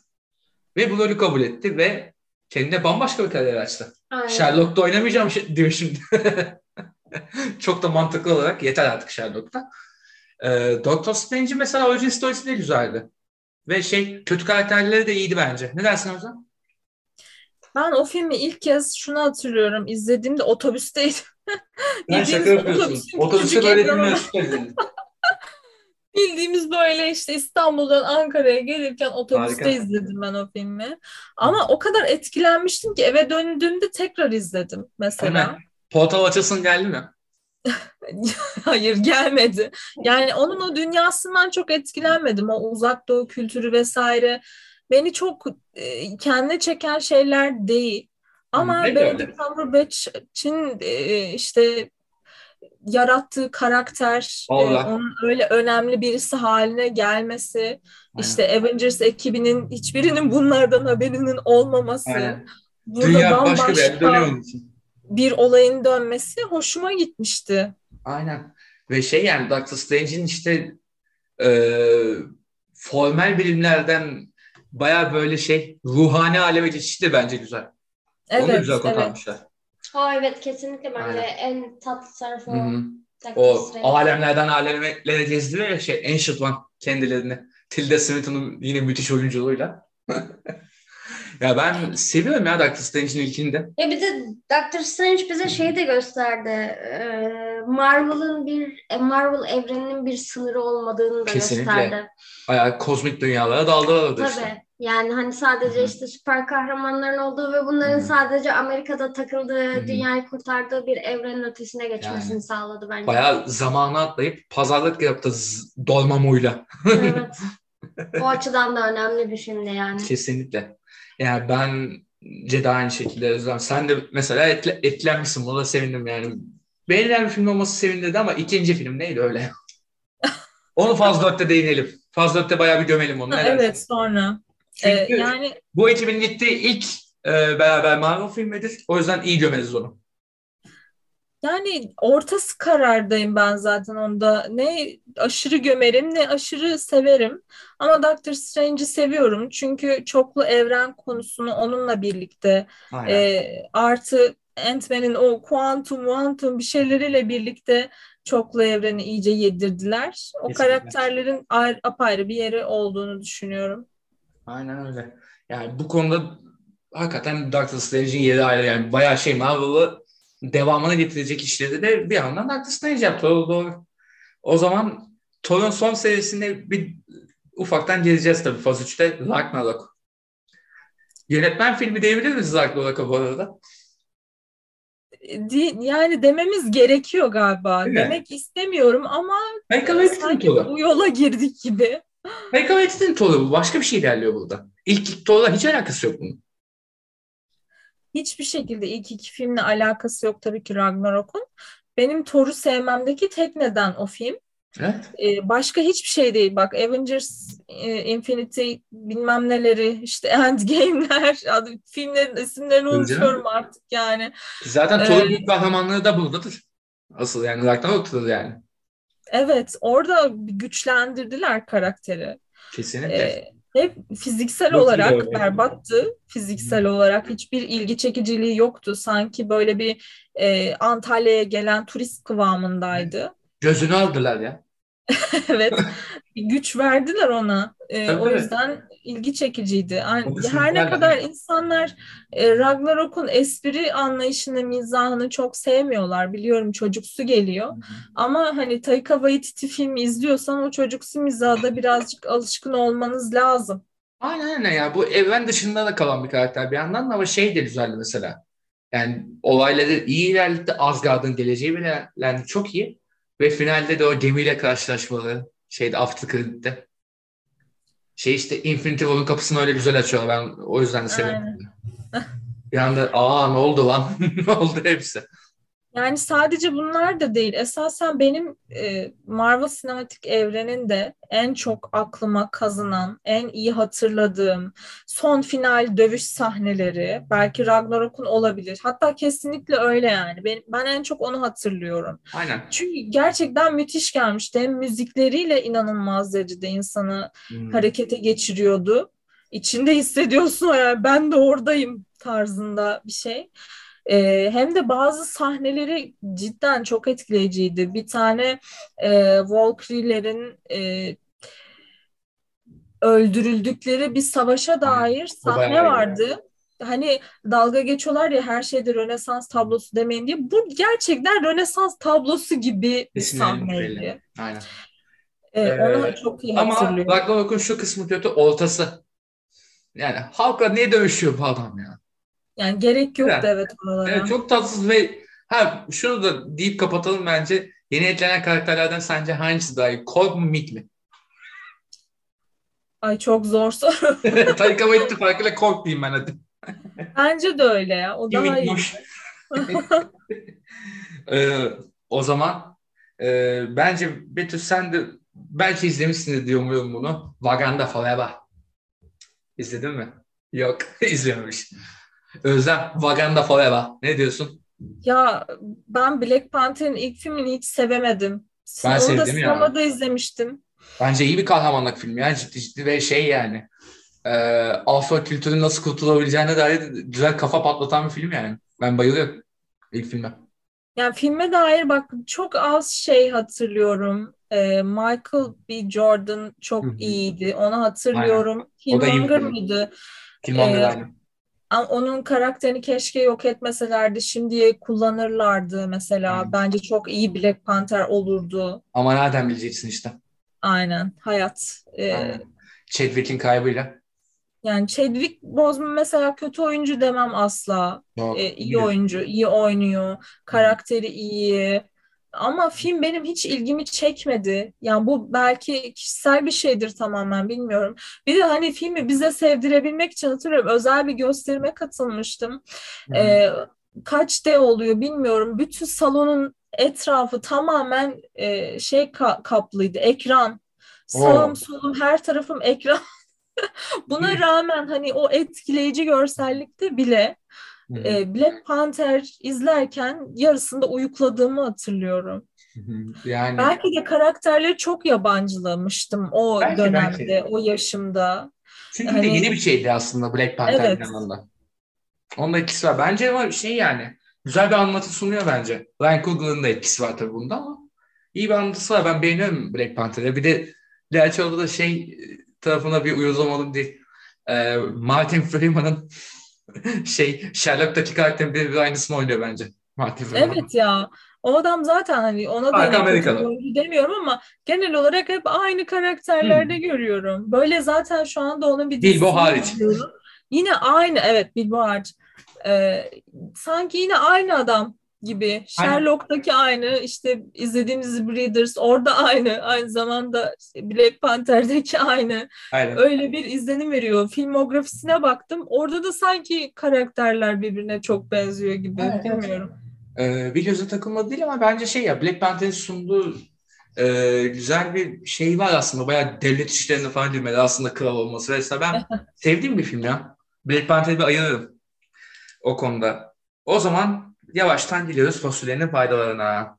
Ve bu rolü kabul etti ve kendine bambaşka bir kariyer açtı. Aynen. Sherlock'ta oynamayacağım şey- diyor şimdi. Çok da mantıklı olarak yeter artık Sherlock'ta. Ee, Doctor Strange'in mesela origin story'si de güzeldi. Ve şey kötü karakterleri de iyiydi bence. Ne dersin Ozan? Ben o filmi ilk kez şunu hatırlıyorum. İzlediğimde otobüsteydim. Ben şaka yapıyorsun. Otobüste böyle. Bildiğimiz böyle işte İstanbul'dan Ankara'ya gelirken otobüste Harika. izledim ben o filmi. Ama o kadar etkilenmiştim ki eve döndüğümde tekrar izledim mesela. Hemen. Portal açılsın geldi mi? Hayır gelmedi. Yani onun o dünyasından çok etkilenmedim. O uzak doğu kültürü vesaire beni çok e, kendine çeken şeyler değil. Ama öyle. Benedict Cumberbatch'in e, işte yarattığı karakter, e, onun öyle önemli birisi haline gelmesi, işte Avengers ekibinin hiçbirinin bunlardan haberinin olmaması, Aynen. burada Dünya başka bir bambaşka dönüyor için. Bir olayın dönmesi hoşuma gitmişti. Aynen. Ve şey yani Doctor Strange'in işte e, formal bilimlerden baya böyle şey ruhani aleme geçişi de bence güzel. Onu da Evet, güzel evet. kotarmışlar. Ha evet kesinlikle bence Aynen. en tatlı tarafı o. O alemlerden alemlere gezdiriyor ya şey Ancient One kendilerini. Tilda Swinton'un yine müthiş oyunculuğuyla. ya ben seviyorum ya Doctor Strange'in ilkini de. Ya bir de Doctor Strange bize şeyi de gösterdi. Ee, Marvel'ın bir e, Marvel evreninin bir sınırı olmadığını da Kesinlikle. gösterdi. Bayağı kozmik dünyalara daldılar Tabii. işte. Yani hani sadece Hı hı. işte süper kahramanların olduğu ve bunların Hı hı. sadece Amerika'da takıldığı, hı. dünyayı kurtardığı bir evrenin ötesine geçmesini Yani. sağladı bence. Bayağı zamanı atlayıp pazarlık yaptı z- Dormammu'yla. Evet. O açıdan da önemli bir filmdi yani. Kesinlikle. Yani ben de aynı şekilde Özlem. Sen de mesela etle, etkilenmişsin. Buna da sevindim yani. Beğenilen bir film olması sevindirdi ama ikinci film neydi öyle? Onu fazla dörtte değinelim. Fazla dörtte bayağı bir gömelim onu. Dersin? Evet sonra. Ee, Çünkü yani bu ekibin gittiği ilk e, beraber Marvel filmidir. O yüzden iyi gömeriz onu. Yani ortası karardayım ben zaten onda. Ne aşırı gömerim ne aşırı severim. Ama Doctor Strange'i seviyorum. Çünkü çoklu evren konusunu onunla birlikte Aynen. e, artı Ant-Man'in o kuantum kuantum bir şeyleriyle birlikte çoklu evreni iyice yedirdiler. O Kesinlikle. karakterlerin ayrı, apayrı bir yeri olduğunu düşünüyorum. Aynen öyle. Yani bu konuda hakikaten Doctor Strange'in yeri ayrı. Yani bayağı şey Marvel'ı devamını getirecek işleri de bir yandan Strange yaptı. O doğru. O zaman Thor'un son serisine bir ufaktan geleceğiz tabii faz 3'te Ragnarok. Yönetmen filmi diyebilir miyiz Ragnarok'a bu arada? Yani dememiz gerekiyor galiba. Değil mi? Demek istemiyorum ama sanki Thor'u. bu yola girdik gibi. Taika Waititi'nin Thor'u bu. Başka bir şey ilerliyor burada. İlk, ilk Thor'la hiç alakası yok bunun. Hiçbir şekilde ilk iki filmle alakası yok tabii ki Ragnarok'un. Benim Thor'u sevmemdeki tek neden o film. Evet. Ee, başka hiçbir şey değil. Bak Avengers e, Infinity bilmem neleri işte Endgame'ler adı, filmlerin isimlerini unutuyorum artık yani. Zaten Ee, Thor'un büyük kahramanlığı da buradadır. Asıl yani Ragnarok'tadır yani. Evet orada güçlendirdiler karakteri. Kesinlikle. Ee, hep fiziksel olarak berbattı. Fiziksel olarak hiçbir ilgi çekiciliği yoktu. Sanki böyle bir e, Antalya'ya gelen turist kıvamındaydı. Gözünü aldılar ya. Evet. Güç verdiler ona. Ee, Tabii, o yüzden ilgi çekiciydi. Yani her ne kadar insanlar e, Ragnarok'un espri anlayışını, mizahını çok sevmiyorlar. Biliyorum çocuksu geliyor. Ama hani Taika Waititi filmi izliyorsan o çocuksu mizaha da birazcık alışkın olmanız lazım. Aynen aynen ya. Bu evren dışında da kalan bir karakter bir yandan da ama şey de güzeldi mesela. Yani olayları iyi ilerletti. Asgard'ın geleceği bile ilerletti. Çok iyi. Ve finalde de o gemiyle karşılaşmaları şeyde after credit'te. Şey işte Infinity War'un kapısını öyle güzel açıyor. Ben o yüzden de seviyorum. Bir anda aa ne oldu lan? ne oldu hepsi? Yani sadece bunlar da değil. Esasen benim e, Marvel sinematik evreninde en çok aklıma kazınan, en iyi hatırladığım son final dövüş sahneleri belki Ragnarok'un olabilir. Hatta kesinlikle öyle yani. Ben, ben en çok onu hatırlıyorum. Aynen. Çünkü gerçekten müthiş gelmişti. Hem müzikleriyle inanılmaz derecede insanı Hmm. harekete geçiriyordu. İçinde hissediyorsun o yani ben de oradayım tarzında bir şey. Ee, hem de bazı sahneleri cidden çok etkileyiciydi. Bir tane e, Valkyrie'lerin e, öldürüldükleri bir savaşa dair sahne vardı. Hani dalga geçiyorlar ya her şeyde Rönesans tablosu demeyin diye. Bu gerçekten Rönesans tablosu gibi bir sahneydi. Aynen. Ee, Ee, onu çok iyi Ama hatırlıyorum. Ragnarok'un şu kısmı kötü ortası. Yani halkla niye dövüşüyor bu adam ya? Yani gerek yoktu Evet. evet oralara. Evet çok tatsız ve ha şunu da deyip kapatalım bence. Yeni eklenen karakterlerden sence hangisi daha iyi? Korg mu Mick mi? Ay çok zor soru. Taika Waititi farkıyla Korg diyeyim ben hadi. Bence de öyle ya. O daha iyi. Ee, o zaman e, bence Betül sen de belki izlemişsindir diye umuyorum bunu. Wakanda Forever. İzledin mi? Yok izlememiş. Özlem Wakanda Forever. Ne diyorsun? Ya ben Black Panther'ın ilk filmini hiç sevemedim. Ben Onu da sevdim ya. sinemada izlemiştim. Bence iyi bir kahramanlık filmi yani ciddi ciddi ve şey yani e, Afro kültürün nasıl kurtulabileceğine dair güzel kafa patlatan bir film yani. Ben bayılıyorum ilk filme. Yani filme dair bak çok az şey hatırlıyorum. Ee, Michael B. Jordan çok iyiydi. Onu hatırlıyorum. Da bir Killmonger mıydı? Killmonger Ee, aynı. Ama Onun karakterini keşke yok etmeselerdi. Şimdiye kullanırlardı mesela. Hı. Bence çok iyi Black Panther olurdu. Ama nereden bileceksin işte. Aynen. Hayat. Ee, Aynen. Chadwick'in kaybıyla. Yani Chadwick Boseman mesela kötü oyuncu demem asla. Yok, Ee, iyi oyuncu, iyi oynuyor, karakteri iyi. Ama film benim hiç ilgimi çekmedi. Yani bu belki kişisel bir şeydir tamamen bilmiyorum. Bir de hani filmi bize sevdirebilmek için hatırlıyorum özel bir gösterime katılmıştım. Ee, kaç D oluyor bilmiyorum. Bütün salonun etrafı tamamen e, şey ka- kaplıydı. Ekran. Sağım Oo. solum her tarafım ekran. Buna rağmen hani o etkileyici görsellikte bile. E, Black Panther izlerken yarısında uyukladığımı hatırlıyorum. Yani Belki de karakterleri çok yabancılamıştım o Belki, dönemde, belki. o yaşımda. çünkü de hani- yeni bir şeydi aslında Black Panther Evet. yanında. Onun etkisi var. Bence ama şey yani güzel bir anlatı sunuyor bence. Ryan Coogler'ın da etkisi var tabii bunda ama iyi bir anlatısı var. Ben beğeniyorum Black Panther'ı. Bir de orada da şey tarafına bir uyuzlamadım değil. Ee, Martin Freeman'ın şey Sherlock'taki karakterin birebir aynısını oynuyor bence. Martin Freeman. Evet ya. O adam zaten hani ona da hani demiyorum ama genel olarak hep aynı karakterlerde görüyorum. Böyle zaten şu anda onun bir Hmm. Bilbo hariç. izliyorum. Yine aynı evet Bilbo hariç. Ee, sanki yine aynı adam gibi. Sherlock'taki aynı işte izlediğimiz Breeders orada aynı. Aynı zamanda işte Black Panther'deki aynı. Aynen. Öyle bir izlenim veriyor. Filmografisine baktım. Orada da sanki karakterler birbirine çok benziyor gibi. Evet, evet. Bilmiyorum. Ee, bir göze takılmadı değil ama bence şey ya Black Panther'in sunduğu e, güzel bir şey var aslında. Bayağı devlet işlerine falan girmedi aslında kral olması vesaire. Ben sevdiğim bir film ya. Black Panther'ı bir ayırırım o konuda. O zaman yavaştan geliyoruz fasulyenin faydalarına.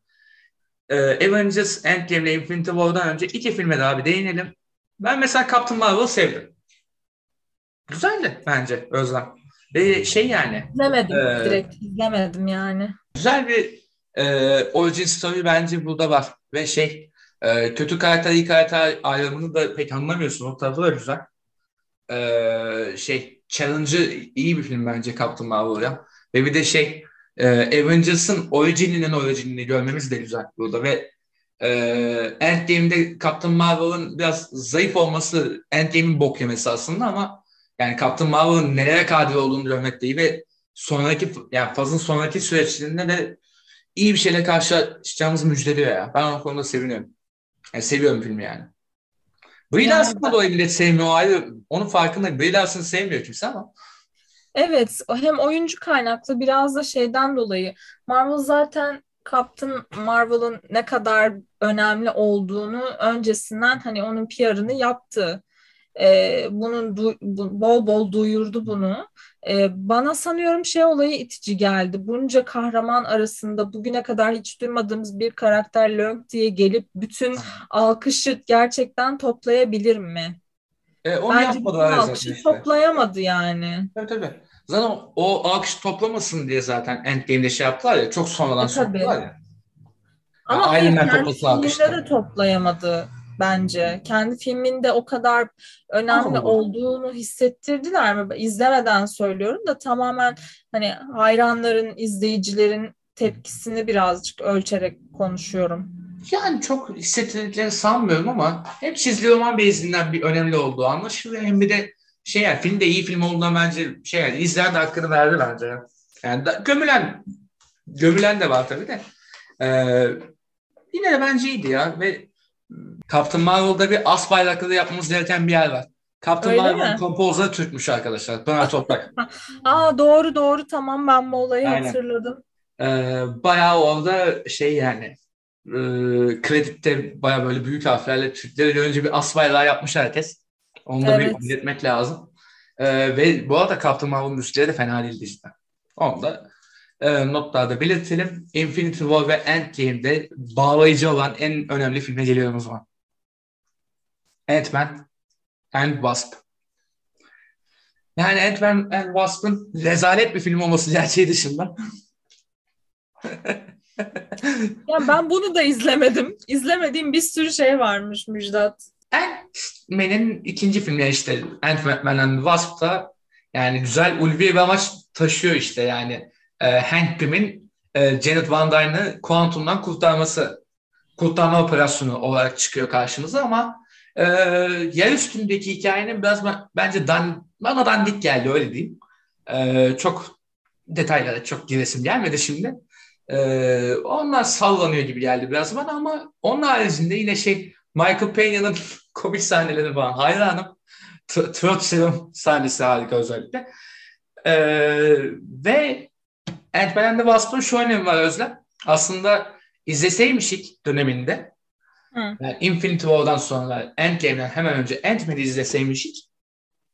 Ee, Avengers Endgame ile Infinity War'dan önce iki filme daha bir değinelim. Ben mesela Captain Marvel'ı sevdim. Güzeldi bence Özlem. Ve şey yani İzlemedim Ee, direkt izlemedim yani. güzel bir e, origin story bence burada var. Ve şey e, kötü karakter iyi karakter ayrımını da pek anlamıyorsun. O tarafı da güzel. E, şey Challenge'ı iyi bir film bence Captain Marvel ya. Ve bir de şey e, Avengers'ın orijininin orijinini görmemiz de güzel burada ve e, Endgame'de Captain Marvel'ın biraz zayıf olması Endgame'in bok yemesi aslında ama yani Captain Marvel'ın nelere kadir olduğunu görmek de iyi ve sonraki yani fazın sonraki süreçlerinde de iyi bir şeyle karşılaşacağımızı müjdeliyor ya. Ben o konuda seviniyorum. Yani seviyorum filmi yani. Brie Larson'ı ben- dolayı millet sevmiyor o ayrı. Onun farkındayım. Brie Larson'ı sevmiyor kimse ama. Evet, hem oyuncu kaynaklı biraz da şeyden dolayı. Marvel zaten Captain Marvel'ın ne kadar önemli olduğunu öncesinden hani onun PR'ını yaptı. Ee, bunun du- bol bol duyurdu bunu. Ee, bana sanıyorum şey olayı itici geldi. Bunca kahraman arasında bugüne kadar hiç duymadığımız bir karakter Lönk diye gelip bütün alkışı gerçekten toplayabilir mi? E, onu Bence yapmadılar zaten alkışı işte. toplayamadı yani. Tabii tabii. Zaten o, alkış toplamasın diye zaten Endgame'de şey yaptılar ya. Çok sonradan E, tabii. soktular ya. Ama Ya hayır, Iron Man alkışlar. de toplayamadı bence. Kendi filminde o kadar önemli Allah. olduğunu hissettirdiler mi? İzlemeden söylüyorum da tamamen hani hayranların, izleyicilerin tepkisini birazcık ölçerek konuşuyorum. Yani çok hissettirdiklerini sanmıyorum ama hem çizgi roman bezinden bir önemli olduğu anlaşılıyor. Hem bir de şey yani film de iyi film olduğundan bence şey yani izleyen de hakkını verdi bence. Yani da, gömülen gömülen de var tabii de. Ee, yine de bence iyiydi ya ve Captain Marvel'da bir as bayraklı yapmamız gereken bir yer var. Captain Marvel'ın kompozları Türkmüş arkadaşlar. Pınar Toprak. Aa doğru doğru tamam ben bu olayı Aynen. hatırladım. Ee, bayağı orada şey yani e, kredite bayağı böyle büyük harflerle Türkleri görünce bir as bayrağı yapmış herkes. Onu da Evet. bir belirtmek lazım. Ee, ve bu arada Captain Marvel müzikleri de fena değildi işte. Onu da e, notlarda belirtelim. Infinity War ve Endgame'de bağlayıcı olan en önemli filme geliyorum o zaman. Ant-Man and Wasp. Yani Ant-Man and Wasp'ın rezalet bir film olması gerçeği dışında Ya ben bunu da izlemedim. İzlemediğim bir sürü şey varmış Müjdat. Ant-Man'in ikinci filmi işte Ant-Man and Wasp'ta yani güzel ulvi bir amaç taşıyor işte yani e, Hank Pym'in e, Janet Van Dyne'ı kuantumdan kurtarması kurtarma operasyonu olarak çıkıyor karşımıza ama Ee, yer üstündeki hikayenin biraz ben- bence dan, bana dandik geldi öyle diyeyim. Ee, çok detaylara çok giresim gelmedi şimdi. Ee, onlar sallanıyor gibi geldi biraz bana ama onun haricinde yine şey Michael Peña'nın komik sahneleri falan hayranım. T- Throat Serum sahnesi harika özellikle. Ee, ve Ant-Man and the Wasp'ın şu önemi var Özlem. Aslında izleseymişik döneminde Hı. yani Infinity War'dan sonra Endgame'den hemen önce Ant-Man'i izleseymişik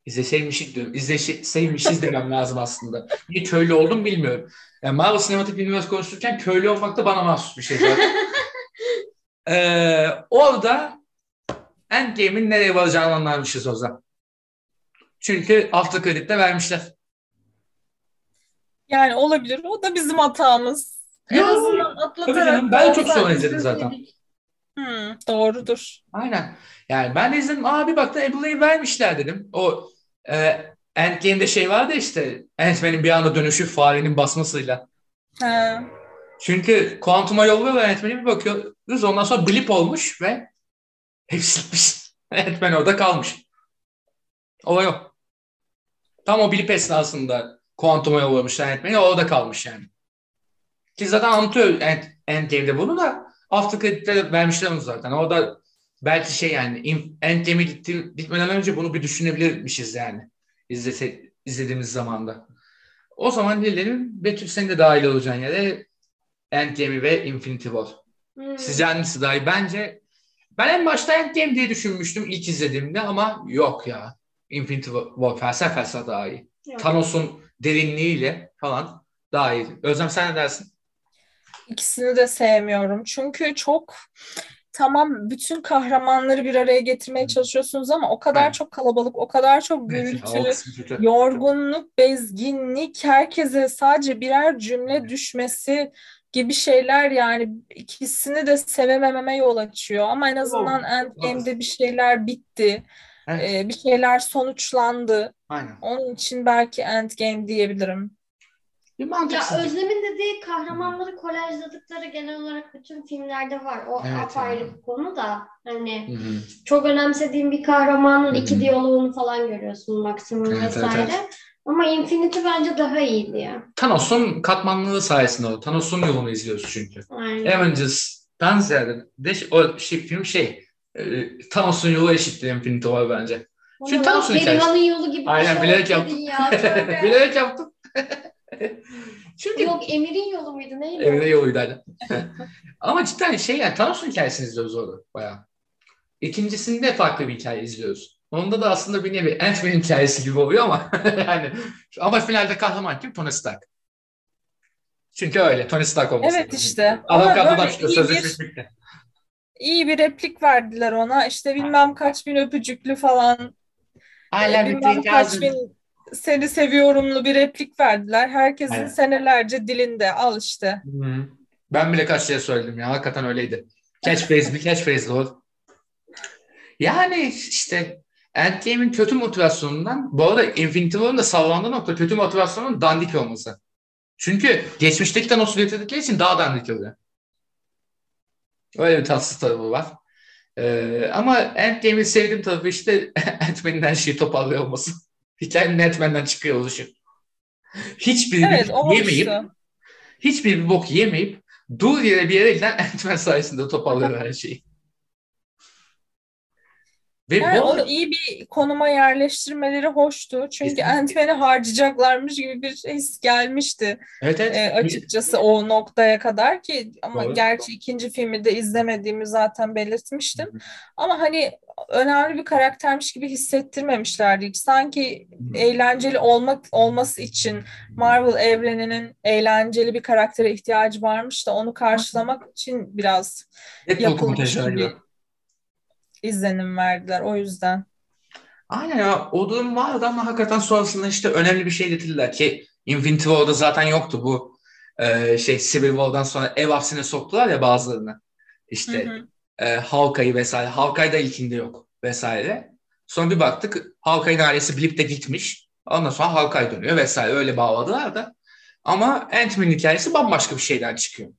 izleseymişik diyorum. İzleseymişiz demem lazım aslında. Niye köylü oldum bilmiyorum. Yani Marvel Cinematic Universe konuşurken köylü olmak da bana mahsus bir şey zaten. Ee, orada Endgame'in nereye varacağını anlamışız o zaman. Çünkü after credit'te vermişler. Yani olabilir. O da bizim hatamız. En Yo, azından atlatarak canım, ben da çok sonra izledim zaten. Hı, doğrudur. Aynen. Yani ben de izledim. Aa bir baktım Ebula'yı vermişler dedim. O e, Endgame'de şey vardı işte Ant-Man'in bir anda dönüşü farenin basmasıyla. He. Çünkü kuantuma yolluyorlar Ant-Man'e bir bakıyoruz. Ondan sonra blip olmuş ve hepsi gitmiş. Ant-Man orada kalmış. Olay o. Tam o blip esnasında kuantuma yollamışlar Ant-Man'i. Orada kalmış yani. Ki zaten anlatıyor Ant, Endgame'de bunu da After Credit'te vermişler onu zaten. Orada belki şey yani Endgame'e gitmeden önce bunu bir düşünebilirmişiz yani. İzlese, izlediğimiz zamanda. O zaman dilerim Betül sen de dahil olacağın yere Endgame ve Infinity War. Hmm. Sizce hangisi daha iyi? Bence ben en başta Endgame diye düşünmüştüm ilk izlediğimde ama yok ya. Infinity War felsefe felsefe daha iyi. Yok. Thanos'un derinliğiyle falan daha iyi. Özlem sen ne dersin? İkisini de sevmiyorum. Çünkü çok tamam bütün kahramanları bir araya getirmeye çalışıyorsunuz ama o kadar Evet. çok kalabalık, o kadar çok O gürültü, kısmı kötü. yorgunluk, bezginlik, herkese sadece birer cümle düşmesi gibi şeyler yani ikisini de sevemememe yol açıyor. Ama en azından Endgame'de bir şeyler bitti, Evet, e, bir şeyler sonuçlandı. aynen. Onun için belki Endgame diyebilirim. Bir Ya mantıksızlık. Özlem'in dediği kahramanları kolajladıkları genel olarak bütün filmlerde var. O Evet, apayrı yani. bir konu da hani Hı hı. çok önemsediğim bir kahramanın Hı iki hı. diyaloğunu falan görüyorsun maksimum Evet, evet, vesaire. evet. Ama Infinity bence daha iyiydi ya. Thanos'un katmanlılığı sayesinde o. Thanos'un yolunu izliyoruz çünkü. Aynen. Avengers'tan ziyade de o şey, film şey e, Thanos'un yolu eşittir Infinity War bence. Çünkü Thanos'un hikayesi. Berivan'ın yolu gibi bir Aynen, şey bilerek dedin yaptım. ya. tövbe. Bilerek yaptım. çünkü Yok Emir'in yolu muydu neydi? Evine yoluydu aynen. Ama cidden şey yani Thanos'un hikayesini izliyoruz orada bayağı. İkincisinde farklı bir hikaye izliyoruz. Onda da aslında bir nevi Ant-Man'in hikayesi gibi oluyor ama yani ama finalde kahraman kim? Tony Stark. Çünkü öyle. Tony Stark olması. Evet işte. Adam böyle çıkıyor. iyi Sözleşmiş bir, bitti. iyi bir replik verdiler ona. İşte bilmem kaç bin öpücüklü falan. Hala bilmem kaç bin seni seviyorumlu bir replik verdiler. Herkesin Aynen. senelerce dilinde. Al işte. Hı. Ben bile kaç şey söyledim ya. Hakikaten öyleydi. Catchphrase bir catchphrase o. Yani işte Endgame'in kötü motivasyonundan bu arada Infinity War'ın da sallandığı nokta kötü motivasyonun dandik olması. Çünkü geçmişteki Thanos'u getirdikleri için daha dandik oluyor. Öyle bir tatsız tarafı var. Ee, ama Endgame'in sevdiğim tarafı işte Ant-Man'in her şeyi toparlıyor olması. Hikayenin Ant-Man'den çıkıyor oluşu. Hiçbir Evet bir yemeyip hiçbir bir bok yemeyip dur yere bir yere giden Ant-Man sayesinde toparlıyor her şeyi. Ve Yani bu onu iyi bir konuma yerleştirmeleri hoştu. Çünkü. Ant-Man'i harcayacaklarmış gibi bir his gelmişti. evet evet. e, açıkçası o noktaya kadar ki ama Doğru. gerçi ikinci filmi de izlemediğimi zaten belirtmiştim. Hı hı. Ama hani önemli bir karaktermiş gibi hissettirmemişlerdi hiç. Sanki eğlenceli olmak olması için Marvel evreninin eğlenceli bir karaktere ihtiyacı varmış da onu karşılamak için biraz Deadpool yapılmış gibi. izlenim verdiler o yüzden. Aynen ya o durum vardı ama hakikaten sonrasında işte önemli bir şey getirdiler ki Infinity War'da zaten yoktu bu e, şey Civil War'dan sonra ev hapsine soktular ya bazılarını. İşte Hı hı. E, Hawkeye'yi vesaire. Hawkeye da ilkinde yok vesaire. Sonra bir baktık Hawkeye'nin ailesi bilip de gitmiş. Ondan sonra Hawkeye dönüyor vesaire. Öyle bağladılar da. Ama Ant-Man'in hikayesi bambaşka bir şeyden çıkıyor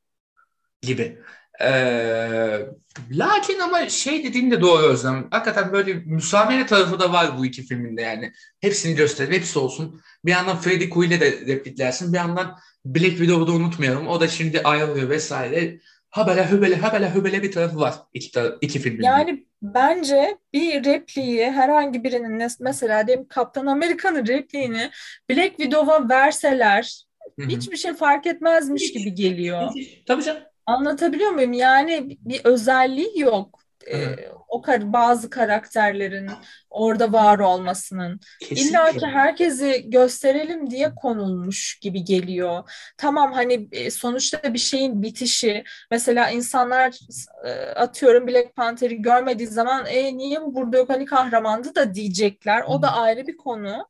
gibi. Ee, lakin ama şey dediğin de doğru Özlem. Hakikaten böyle müsamere tarafı da var bu iki filminde yani. Hepsini gösterelim, hepsi olsun. Bir yandan Freddie Quay'le de repliklersin. Bir yandan Black Widow'u da unutmayalım. O da şimdi ayrılıyor vesaire. Habele hübele habele hübele bir tarafı var iki, tar- iki filmin. Yani bence bir repliği herhangi birinin mesela diyelim Kaptan Amerika'nın repliğini Black Widow'a verseler Hı hı. hiçbir şey fark etmezmiş Hiç. gibi geliyor. Tabii canım. Anlatabiliyor muyum? Yani bir özelliği yok. Evet. o kar bazı karakterlerin orada var olmasının. İlla ki herkesi gösterelim diye konulmuş gibi geliyor. Tamam hani e, sonuçta bir şeyin bitişi. Mesela insanlar e, atıyorum Black Panther'i görmediği zaman e, niye bu burada yok hani kahramandı da diyecekler. O da ayrı bir konu.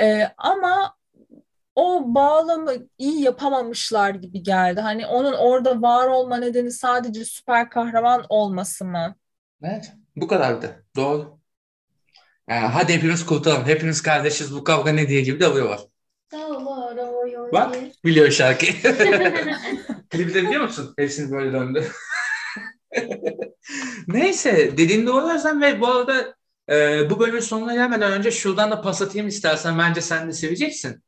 E, ama o bağlamı iyi yapamamışlar gibi geldi. Hani onun orada var olma nedeni sadece süper kahraman olması mı? Evet. Bu kadardı. Doğru. Yani hadi hepimiz kurtulalım. Hepimiz kardeşiz. Bu kavga ne diye gibi de var. Dağlar ağıyor Bak biliyor şarkıyı. Klibi de biliyor musun? Hepsini böyle döndü. Neyse dediğin doğru Özlem ve bu arada e, bu bölümün sonuna gelmeden önce şuradan da pas atayım istersen bence sen de seveceksin.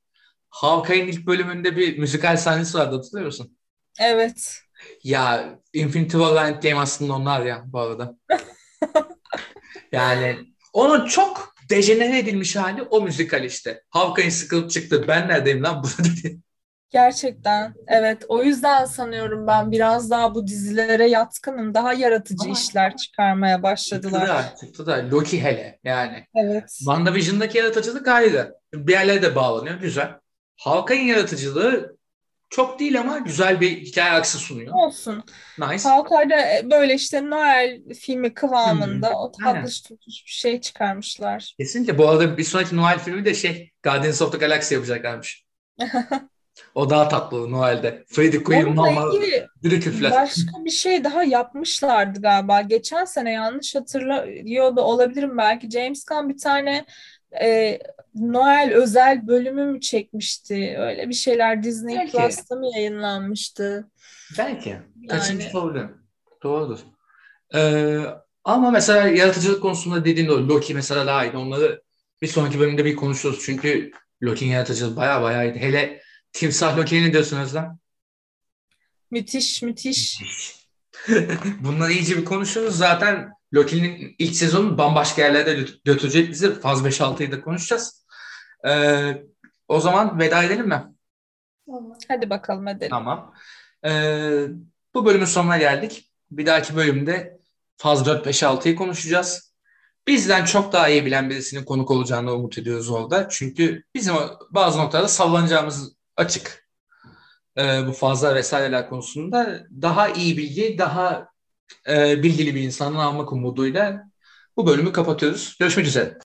Hawkeye'nin ilk bölümünde bir müzikal sahnesi vardı hatırlıyor musun? Evet. Ya Infinity War ve Endgame aslında onlar ya bu arada. yani onun çok dejenere edilmiş hali o müzikal işte. Hawkeye sıkılıp çıktı. Ben neredeyim lan burada dedi. Gerçekten evet o yüzden sanıyorum ben biraz daha bu dizilere yatkınım daha yaratıcı Ama- işler çıkarmaya Çıktı başladılar. da, çıktı da. Loki hele yani. Evet. WandaVision'daki yaratıcılık ayrı. Bir yerlere de bağlanıyor. Güzel. Hawkeye'nin yaratıcılığı çok değil ama güzel bir hikaye aksı sunuyor. Olsun. Nice. Hawkeye'de böyle işte Noel filmi kıvamında Hı, o tatlış tutmuş bir şey çıkarmışlar. Kesinlikle. Bu arada bir sonraki Noel filmi de şey Guardians of the Galaxy yapacaklarmış. o daha tatlı Noel'de. Freddie Quinn normal dürük üfler. başka bir şey daha yapmışlardı galiba. Geçen sene yanlış hatırlıyor da olabilirim belki. James Gunn bir tane e, Noel özel bölümü mü çekmişti? Öyle bir şeyler Disney Belki. Plus'ta mı yayınlanmıştı? Belki. Kaçıncı Yani. olabilir. Doğrudur. Ee, ama mesela yaratıcılık konusunda dediğin o Loki mesela daha iyiydi. Onları bir sonraki bölümde bir konuşuruz. Çünkü Loki'nin yaratıcılığı baya baya iyiydi. Hele Timsah Loki'ye ne diyorsun Özlem? Müthiş müthiş. Bunları iyice bir konuşuruz. Zaten Loki'nin ilk sezonu bambaşka yerlerde gö- götürecek bizi. Faz 5-6'yı da konuşacağız. Ee, o zaman veda edelim mi? Hadi bakalım edelim. Tamam. Ee, bu bölümün sonuna geldik. Bir dahaki bölümde Faz 4-5-6'yı konuşacağız. Bizden çok daha iyi bilen birisinin konuk olacağını umut ediyoruz orada. Çünkü bizim bazı noktalarda sallanacağımız açık. Ee, bu fazla vesaireler konusunda daha iyi bilgi, daha e, bilgili bir insanın almak umuduyla bu bölümü kapatıyoruz. Görüşmek üzere.